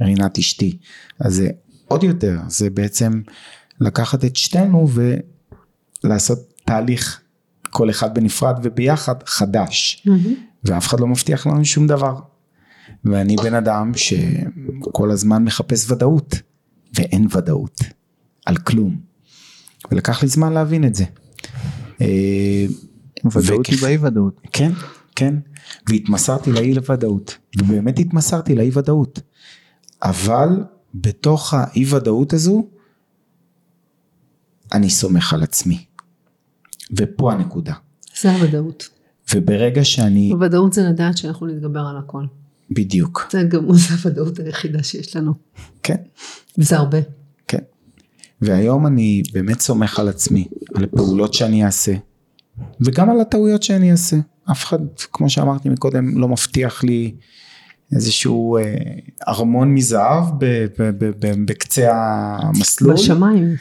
ורינת אשתי, אז זה עוד יותר, זה בעצם לקחת את שתינו ולעשות תהליך כל אחד בנפרד וביחד חדש, mm-hmm. ואף אחד לא מבטיח לנו שום דבר. ואני בן אדם שכל הזמן מחפש ודאות, ואין ודאות על כלום. ולקח לי זמן להבין את זה. אה, ודאות היא באי ודאות. כן, כן. והתמסרתי לאי ודאות, ובאמת התמסרתי לאי ודאות. אבל בתוך האי ודאות הזו, אני סומך על עצמי. ופה הנקודה. זה הוודאות. וברגע שאני... הוודאות זה לדעת שאנחנו נתגבר על הכל. בדיוק. זה גם הוודאות היחידה שיש לנו. כן. וזה הרבה. כן. והיום אני באמת סומך על עצמי, על הפעולות שאני אעשה, וגם על הטעויות שאני אעשה. אף אחד, כמו שאמרתי מקודם, לא מבטיח לי איזשהו אה, ארמון מזהב בקצה המסלול. בשמיים.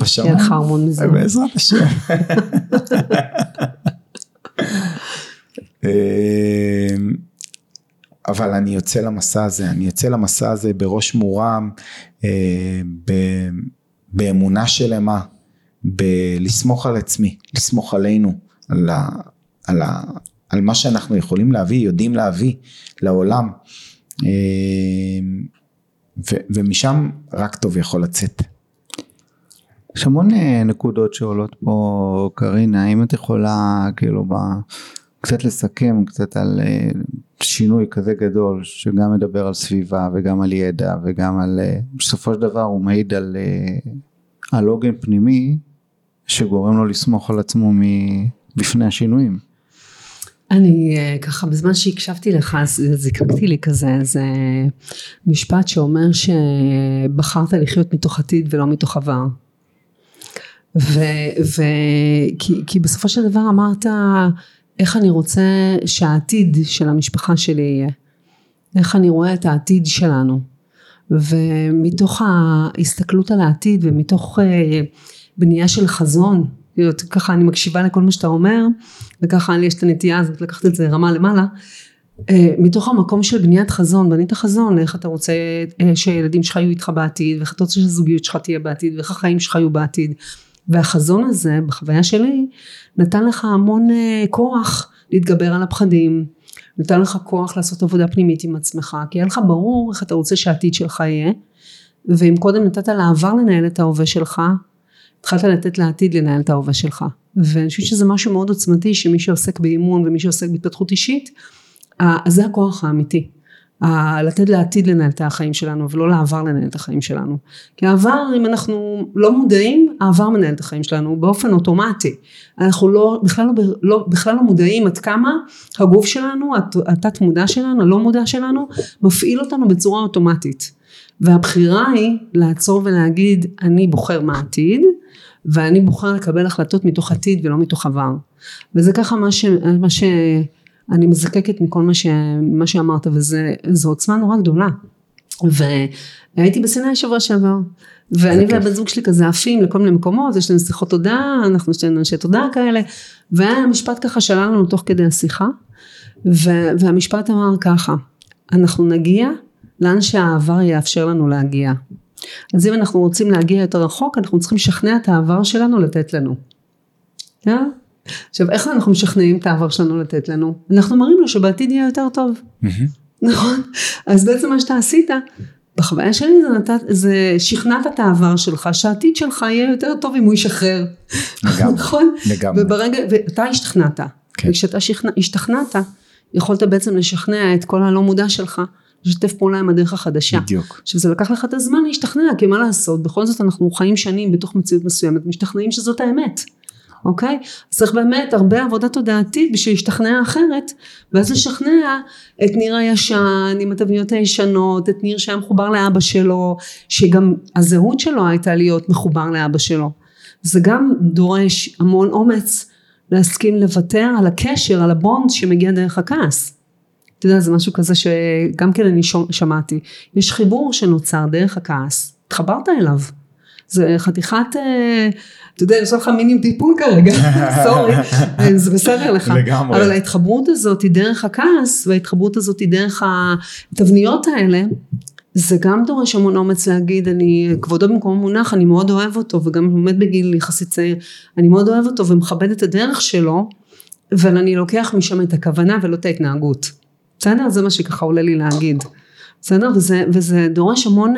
בשמיים. יהיה לך ארמון מזהב. בעזרת השם. אבל אני יוצא למסע הזה, אני יוצא למסע הזה בראש מורם, אה, ב, באמונה שלמה, בלסמוך על עצמי, לסמוך עלינו, על, ה, על, ה, על מה שאנחנו יכולים להביא, יודעים להביא לעולם. אה, ו, ומשם רק טוב יכול לצאת. יש המון אה, נקודות שעולות פה קרינה, האם את יכולה כאילו ב... קצת לסכם קצת על אה, שינוי כזה גדול שגם מדבר על סביבה וגם על ידע וגם על אה, בסופו של דבר הוא מעיד על, אה, על עוגן פנימי שגורם לו לסמוך על עצמו בפני השינויים. אני ככה בזמן שהקשבתי לך זיקקתי לי כזה איזה משפט שאומר שבחרת לחיות מתוך עתיד ולא מתוך עבר. ו, ו, כי, כי בסופו של דבר אמרת איך אני רוצה שהעתיד של המשפחה שלי יהיה, איך אני רואה את העתיד שלנו? ומתוך ההסתכלות על העתיד ומתוך אה, בנייה של חזון ככה אני מקשיבה לכל מה שאתה אומר וככה לי יש את הנטייה הזאת לקחת את זה רמה למעלה אה, מתוך המקום של בניית חזון בנית חזון איך אתה רוצה אה, שהילדים שלך יהיו איתך בעתיד ואיך אתה רוצה שהזוגיות שלך תהיה בעתיד ואיך החיים שלך יהיו בעתיד והחזון הזה בחוויה שלי נתן לך המון uh, כוח להתגבר על הפחדים נתן לך כוח לעשות עבודה פנימית עם עצמך כי היה לך ברור איך אתה רוצה שהעתיד שלך יהיה ואם קודם נתת לעבר לנהל את ההווה שלך התחלת לתת לעתיד לנהל את ההווה שלך. ואני חושבת שזה משהו מאוד עוצמתי שמי שעוסק באימון ומי שעוסק בהתפתחות אישית אז זה הכוח האמיתי לתת לעתיד לנהל את החיים שלנו ולא לעבר לנהל את החיים שלנו. כי העבר אם אנחנו לא מודעים העבר מנהל את החיים שלנו באופן אוטומטי. אנחנו לא בכלל לא, לא, בכלל לא מודעים עד כמה הגוף שלנו התת מודע שלנו הלא מודע שלנו מפעיל אותנו בצורה אוטומטית. והבחירה היא לעצור ולהגיד אני בוחר מה העתיד ואני בוחר לקבל החלטות מתוך עתיד ולא מתוך עבר. וזה ככה מה, ש, מה שאני מזקקת מכל מה, ש, מה שאמרת וזו עוצמה נורא גדולה והייתי בסיני שבוע שעבר ואני והבן זוג שלי כזה עפים לכל מיני מקומות יש לנו שיחות תודה אנחנו שנינו אנשי תודה כאלה והיה משפט ככה שעלה לנו תוך כדי השיחה והמשפט אמר ככה אנחנו נגיע לאן שהעבר יאפשר לנו להגיע אז אם אנחנו רוצים להגיע יותר רחוק אנחנו צריכים לשכנע את העבר שלנו לתת לנו. Yeah? עכשיו איך אנחנו משכנעים את העבר שלנו לתת לנו? אנחנו מראים לו שבעתיד יהיה יותר טוב. נכון? אז בעצם מה שאתה עשית בחוויה שלי זה, נתת, זה שכנעת את העבר שלך שהעתיד שלך יהיה יותר טוב אם הוא ישחרר. לגמרי. נכון? לגמרי. וברגע, ואתה השתכנעת. כן. וכשאתה השתכנעת יכולת בעצם לשכנע את כל הלא מודע שלך לשתף פעולה עם הדרך החדשה. בדיוק. עכשיו זה לקח לך את הזמן להשתכנע, כי מה לעשות, בכל זאת אנחנו חיים שנים בתוך מציאות מסוימת, משתכנעים שזאת האמת. אוקיי? אז צריך באמת הרבה עבודה תודעתית בשביל להשתכנע אחרת, ואז לשכנע את ניר הישן עם התבניות הישנות, את ניר שהיה מחובר לאבא שלו, שגם הזהות שלו הייתה להיות מחובר לאבא שלו. זה גם דורש המון אומץ להסכים לוותר על הקשר, על ה bond שמגיע דרך הכעס. אתה יודע, זה משהו כזה שגם כן אני שמעתי. יש חיבור שנוצר דרך הכעס, התחברת אליו. זה חתיכת, אה, אתה יודע, יש לך מינים טיפול כרגע, סורי, זה בסדר לך. לגמרי. אבל ההתחברות הזאת היא דרך הכעס, וההתחברות הזאת היא דרך התבניות האלה, זה גם דורש המון אומץ להגיד, אני, כבודו במקום מונח, אני מאוד אוהב אותו, וגם עומד בגיל יחסית צעיר, אני מאוד אוהב אותו ומכבד את הדרך שלו, אבל אני לוקח משם את הכוונה ולא את ההתנהגות. בסדר? זה מה שככה עולה לי להגיד. בסדר? וזה, וזה דורש המון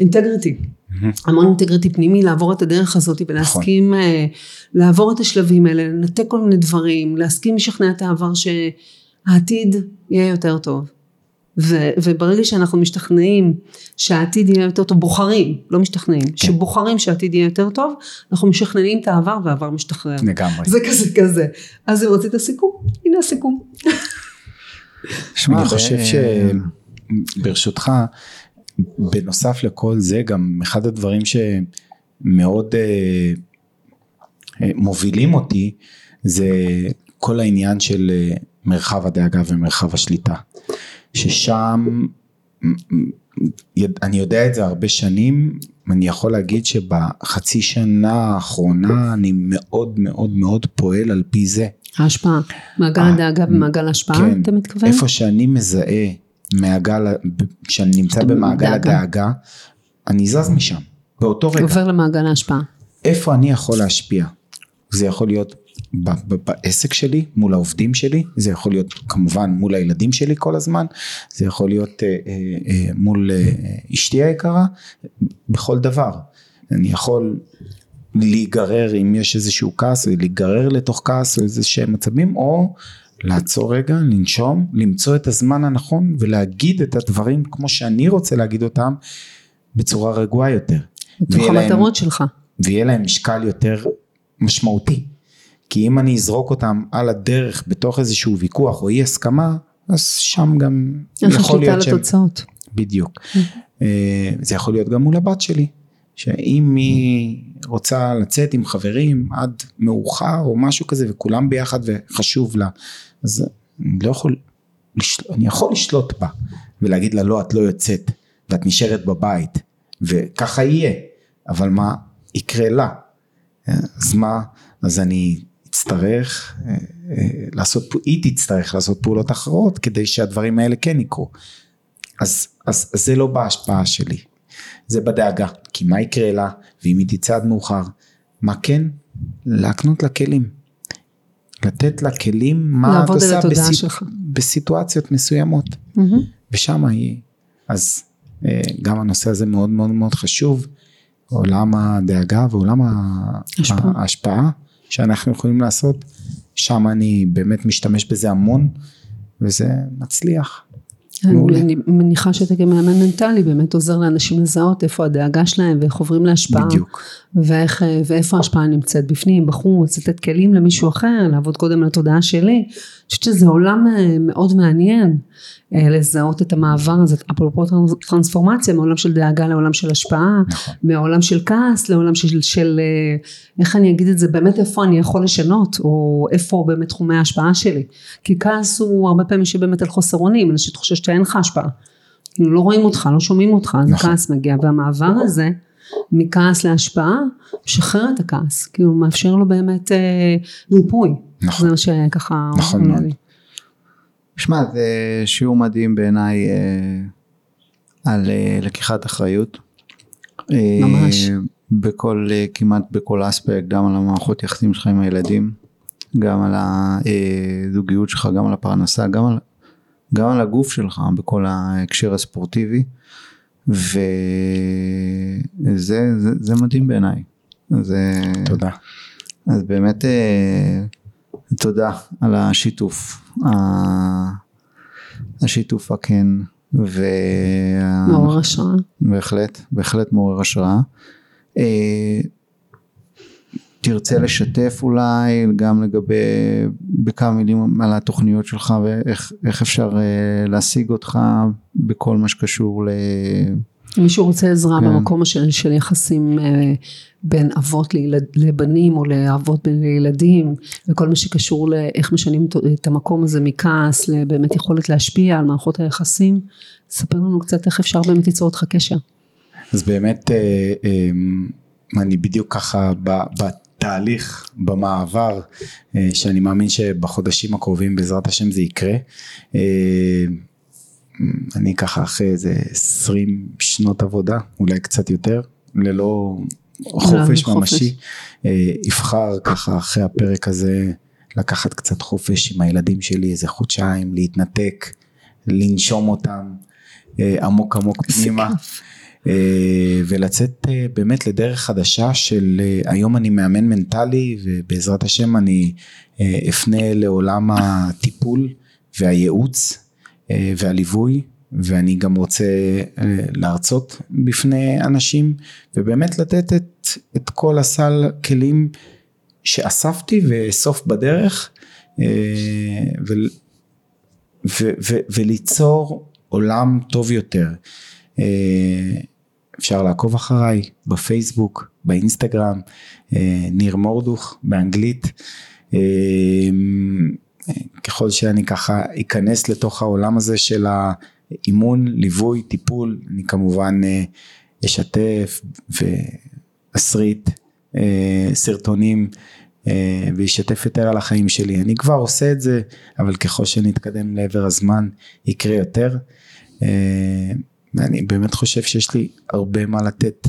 אינטגריטי. אה, mm-hmm. המון אינטגריטי פנימי לעבור את הדרך הזאת ולהסכים נכון. uh, לעבור את השלבים האלה, לנתק כל מיני דברים, להסכים לשכנע את העבר שהעתיד יהיה יותר טוב. ו, וברגע שאנחנו משתכנעים שהעתיד יהיה יותר טוב, בוחרים, לא משתכנעים, כן. שבוחרים שהעתיד יהיה יותר טוב, אנחנו משכנעים את העבר והעבר משתחרר. לגמרי. זה כזה כזה. אז אם רצית סיכום, הנה הסיכום. שמע, אני חושב שברשותך, בנוסף לכל זה, גם אחד הדברים שמאוד אה, אה, מובילים אותי, זה כל העניין של אה, מרחב הדאגה ומרחב השליטה. ששם, אני יודע את זה הרבה שנים, אני יכול להגיד שבחצי שנה האחרונה אני מאוד מאוד מאוד פועל על פי זה. ההשפעה, מעגל אה, הדאגה ומעגל ההשפעה, כן, אתה מתכוון? איפה שאני מזהה מעגל, כשאני נמצא במעגל דאגה. הדאגה, אני זז משם, באותו רגע. עובר למעגל ההשפעה. איפה אני יכול להשפיע? זה יכול להיות בעסק שלי, מול העובדים שלי, זה יכול להיות כמובן מול הילדים שלי כל הזמן, זה יכול להיות אה, אה, אה, מול אה, אשתי היקרה, בכל דבר. אני יכול להיגרר אם יש איזשהו כעס, או להיגרר לתוך כעס או איזה שהם מצבים, או לעצור רגע, לנשום, למצוא את הזמן הנכון ולהגיד את הדברים כמו שאני רוצה להגיד אותם בצורה רגועה יותר. בתוך המטרות שלך. ויהיה להם משקל יותר משמעותי. כי אם אני אזרוק אותם על הדרך בתוך איזשהו ויכוח או אי הסכמה, אז שם גם יכול להיות שהם... לתוצאות. בדיוק. אה, זה יכול להיות גם מול הבת שלי. שאם היא רוצה לצאת עם חברים עד מאוחר או משהו כזה וכולם ביחד וחשוב לה, אז אני לא יכול, אני יכול לשלוט בה ולהגיד לה לא את לא יוצאת ואת נשארת בבית וככה יהיה, אבל מה יקרה לה? אז מה, אז אני אצטרך אה, אה, לעשות, היא תצטרך לעשות פעולות אחרות כדי שהדברים האלה כן יקרו. אז, אז, אז זה לא בהשפעה שלי, זה בדאגה, כי מה יקרה לה, ואם היא תצא עד מאוחר, מה כן? להקנות לה כלים. לתת לה כלים, מה את עושה בסיט... בסיטואציות מסוימות. Mm-hmm. ושם היא. אז אה, גם הנושא הזה מאוד מאוד מאוד חשוב, עולם הדאגה ועולם ההשפעה, ההשפעה שאנחנו יכולים לעשות, שם אני באמת משתמש בזה המון, וזה מצליח. אני מניחה שאתה כמאמן מנטלי באמת עוזר לאנשים לזהות איפה הדאגה שלהם ואיך עוברים להשפעה. בדיוק. ואיך, ואיפה ההשפעה נמצאת בפנים, בחוץ, לתת כלים למישהו אחר, לעבוד קודם על התודעה שלי. אני חושבת שזה עולם אה, מאוד מעניין. אה, לזהות את המעבר הזה, אפרופו טרנספורמציה מעולם של דאגה לעולם של השפעה, נכון. מעולם של כעס לעולם של, של אה, איך אני אגיד את זה, באמת איפה אני יכול לשנות, או איפה באמת תחומי ההשפעה שלי, כי כעס הוא הרבה פעמים שבאמת על חוסר אונים, חושבים שאתה אין לך השפעה, כאילו לא רואים אותך, לא שומעים אותך, אז נכון. הכעס מגיע, והמעבר הזה מכעס להשפעה, משחרר את הכעס, כאילו מאפשר לו באמת אה, ריפוי, נכון. זה מה שככה נכון מאוד. שמע, זה שיעור מדהים בעיניי אה, על אה, לקיחת אחריות. אה, ממש. בכל, אה, כמעט בכל אספקט, גם על המערכות יחסים שלך עם הילדים, גם על הזוגיות שלך, גם על הפרנסה, גם על, גם על הגוף שלך בכל ההקשר הספורטיבי. וזה זה, זה מדהים בעיניי. זה, תודה. אז באמת אה, תודה על השיתוף, השיתוף הכן, מעורר השראה. בהחלט, בהחלט מעורר השראה. אה, תרצה לשתף אולי גם לגבי, בכמה מילים על התוכניות שלך ואיך איך אפשר אה, להשיג אותך בכל מה שקשור ל... מישהו רוצה עזרה כן. במקום של, של יחסים אה, בין אבות לילד, לבנים או לאבות לילדים וכל מה שקשור לאיך משנים את- המקום הזה מכעס לבאמת יכולת להשפיע על מערכות היחסים, ספר לנו קצת איך אפשר באמת ליצור איתך קשר. אז באמת אה, אה, אני בדיוק ככה ב- בתהליך, במעבר, אה, שאני מאמין שבחודשים הקרובים בעזרת השם זה יקרה. אה, אני ככה אחרי איזה 20 שנות עבודה, אולי קצת יותר, ללא חופש. ממשי, אה, אבחר ככה אחרי הפרק הזה לקחת קצת חופש עם הילדים שלי איזה חודשיים, להתנתק, לנשום אותם אה, עמוק עמוק פנימה. אה, ולצאת אה, באמת לדרך חדשה של אה, היום אני מאמן מנטלי ובעזרת השם אני אה, אפנה לעולם הטיפול והייעוץ אה, והליווי ואני גם רוצה אה, להרצות בפני אנשים ובאמת לתת את, את כל הסל כלים שאספתי ואאסוף בדרך אה, ול- ו- ו- וליצור עולם טוב יותר. אה, אפשר לעקוב אחריי בפייסבוק, באינסטגרם, אה, ניר מורדוך באנגלית. ככל שאני ככה אכנס לתוך העולם הזה של האימון, ליווי, טיפול, אני כמובן אה, אשתף ואסריט אה, סרטונים אה, וישתף יותר על החיים שלי. אני כבר עושה את זה, אבל ככל שנתקדם לעבר הזמן יקרה יותר. ואני באמת חושב שיש לי הרבה מה לתת.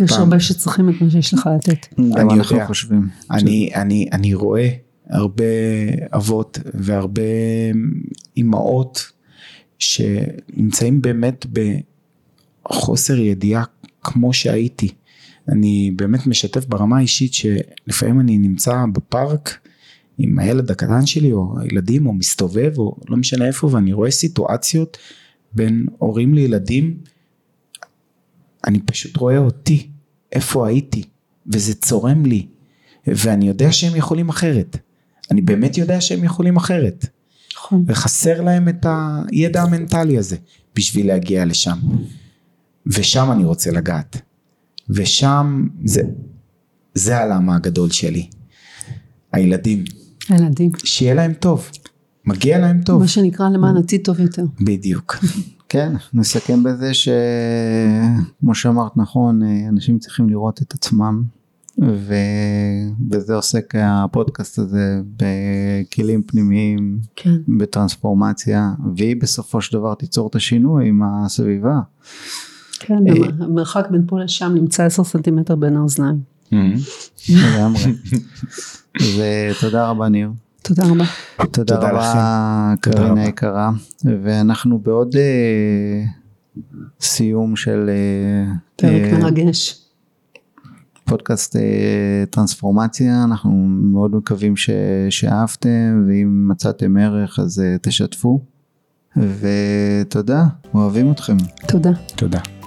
יש הרבה שצריכים את מה שיש לך לתת. גם אני אנחנו יודע. חושבים. אני, אני, אני רואה הרבה אבות והרבה אימהות שנמצאים באמת בחוסר ידיעה כמו שהייתי. אני באמת משתף ברמה האישית שלפעמים אני נמצא בפארק עם הילד הקטן שלי או הילדים או מסתובב או לא משנה איפה ואני רואה סיטואציות בין הורים לילדים אני פשוט רואה אותי איפה הייתי וזה צורם לי ואני יודע שהם יכולים אחרת. אני באמת יודע שהם יכולים אחרת. נכון. וחסר להם את הידע המנטלי הזה בשביל להגיע לשם. ושם אני רוצה לגעת. ושם זה זה הלמה הגדול שלי. הילדים. הילדים. שיהיה להם טוב. מגיע להם טוב. מה שנקרא למען עתיד טוב יותר. בדיוק כן, נסכם בזה שכמו שאמרת נכון, אנשים צריכים לראות את עצמם ובזה עוסק הפודקאסט הזה בכלים פנימיים, כן. בטרנספורמציה, והיא בסופו של דבר תיצור את השינוי עם הסביבה. כן, המרחק בין פה לשם נמצא 10 סנטימטר בין האוזניים. לגמרי. ותודה רבה ניר. תודה רבה. תודה תודה רבה קרינה. יקרה ואנחנו בעוד אה, סיום של אה, פרק אה, מרגש. פודקאסט אה, טרנספורמציה אנחנו מאוד מקווים ש, שאהבתם ואם מצאתם ערך אז אה, תשתפו ותודה אוהבים אתכם תודה. תודה